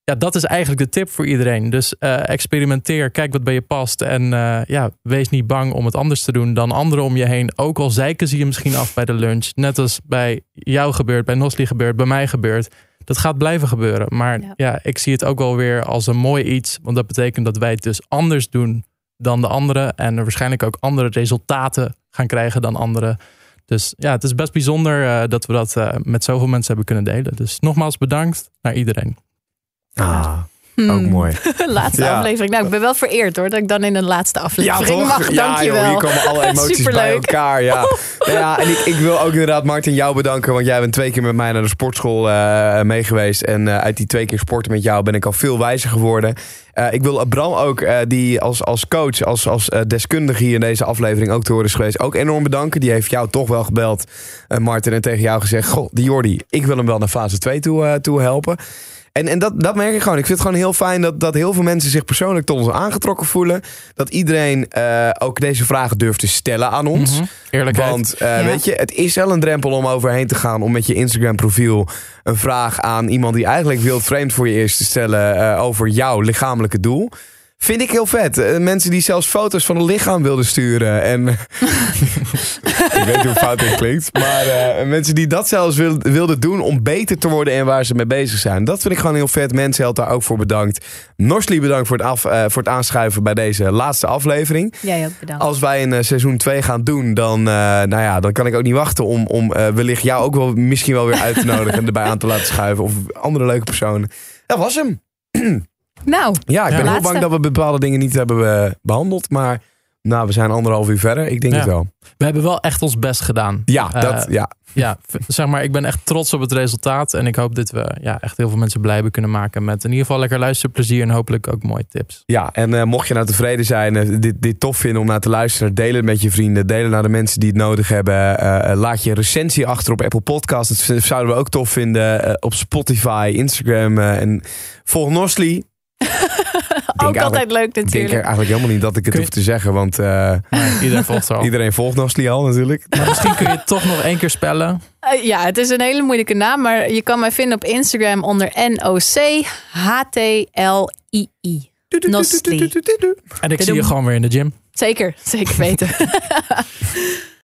Ja, dat is eigenlijk de tip voor iedereen. Dus eh, experimenteer, kijk wat bij je past. En eh, ja, wees niet bang om het anders te doen dan anderen om je heen. Ook al zeiken ze je misschien af bij de lunch. Net als bij jou gebeurt, bij Nosli gebeurt, bij mij gebeurt. Dat gaat blijven gebeuren. Maar Ja. ja. ik zie het ook wel weer als een mooi iets. Want dat betekent dat wij het dus anders doen dan de andere. En er waarschijnlijk ook andere resultaten gaan krijgen dan anderen. Dus ja, het is best bijzonder uh, dat we dat met zoveel mensen hebben kunnen delen. Dus nogmaals bedankt naar iedereen. Ah. Ook mooi. laatste Ja. aflevering. Nou, ik ben wel vereerd hoor dat ik dan in een laatste aflevering mag. Ja, Dankjewel. joh, hier komen alle emoties bij elkaar. Ja. Ja, en ik, ik wil ook inderdaad Martin jou bedanken. Want jij bent twee keer met mij naar de sportschool eh mee geweest. En eh, uit die twee keer sporten met jou ben ik al veel wijzer geworden. Eh, ik wil Bram ook, eh, die als, als coach, als, als eh, deskundige hier in deze aflevering ook te horen is geweest, ook enorm bedanken. Die heeft jou toch wel gebeld, eh, Martin, en tegen jou gezegd: Goh, die Jordi, ik wil hem wel naar fase 2 toe, eh, toe helpen. En, en dat, dat merk ik gewoon. Ik vind het gewoon heel fijn dat, dat heel veel mensen zich persoonlijk tot ons aangetrokken voelen. Dat iedereen eh, ook deze vragen durft te stellen aan ons. Mhm. Eerlijkheid. Want eh, Ja. weet je, het is wel een drempel om overheen te gaan om met je Instagram profiel een vraag aan iemand die eigenlijk wild vreemd voor je is te stellen eh, over jouw lichamelijke doel. Vind ik heel vet. Eh, mensen die zelfs foto's van een lichaam wilden sturen. En ik weet hoe fout dit klinkt. Maar eh, mensen die dat zelfs wil- wilden doen om beter te worden en waar ze mee bezig zijn. Dat vind ik gewoon heel vet. Mensen helpt daar ook voor bedankt. Norsli bedankt voor het, af, eh, voor het aanschuiven bij deze laatste aflevering. Jij ook bedankt. Als wij een eh, seizoen 2 gaan doen, dan, eh, nou ja, dan kan ik ook niet wachten om, om eh, wellicht jou ook wel misschien wel weer uit te nodigen en erbij aan te laten schuiven. Of andere leuke personen. Dat was hem. Nou, Ja, ik ben heel bang dat we bepaalde dingen niet hebben eh, behandeld. Maar nou, we zijn anderhalf uur verder. Ik denk Ja. het wel. We hebben wel echt ons best gedaan. Ja, Eh, dat, ja. Ja, zeg maar, ik ben echt trots op het resultaat. En ik hoop dat we ja, echt heel veel mensen blij hebben kunnen maken. Met in ieder geval lekker luisterplezier en hopelijk ook mooie tips. Ja, en eh, mocht je nou tevreden zijn, dit, dit tof vinden om naar te luisteren, deel het met je vrienden, deel het naar de mensen die het nodig hebben. Laat je een recensie achter op Apple Podcasts. Dat zouden we ook tof vinden. Op Spotify, Instagram en volg Nosli. Ook altijd leuk Ik denk natuurlijk. eigenlijk helemaal niet dat ik het je- hoef te zeggen, want eh, Nee, iedereen volgt al. iedereen volgt Nosli al natuurlijk. Maar misschien kun je het toch nog één keer spellen. Eh, ja, het is een hele moeilijke naam, maar je kan mij vinden op Instagram onder N-O-C-H-T-L-I-I. En ik zie je gewoon weer in de gym. Zeker, zeker weten.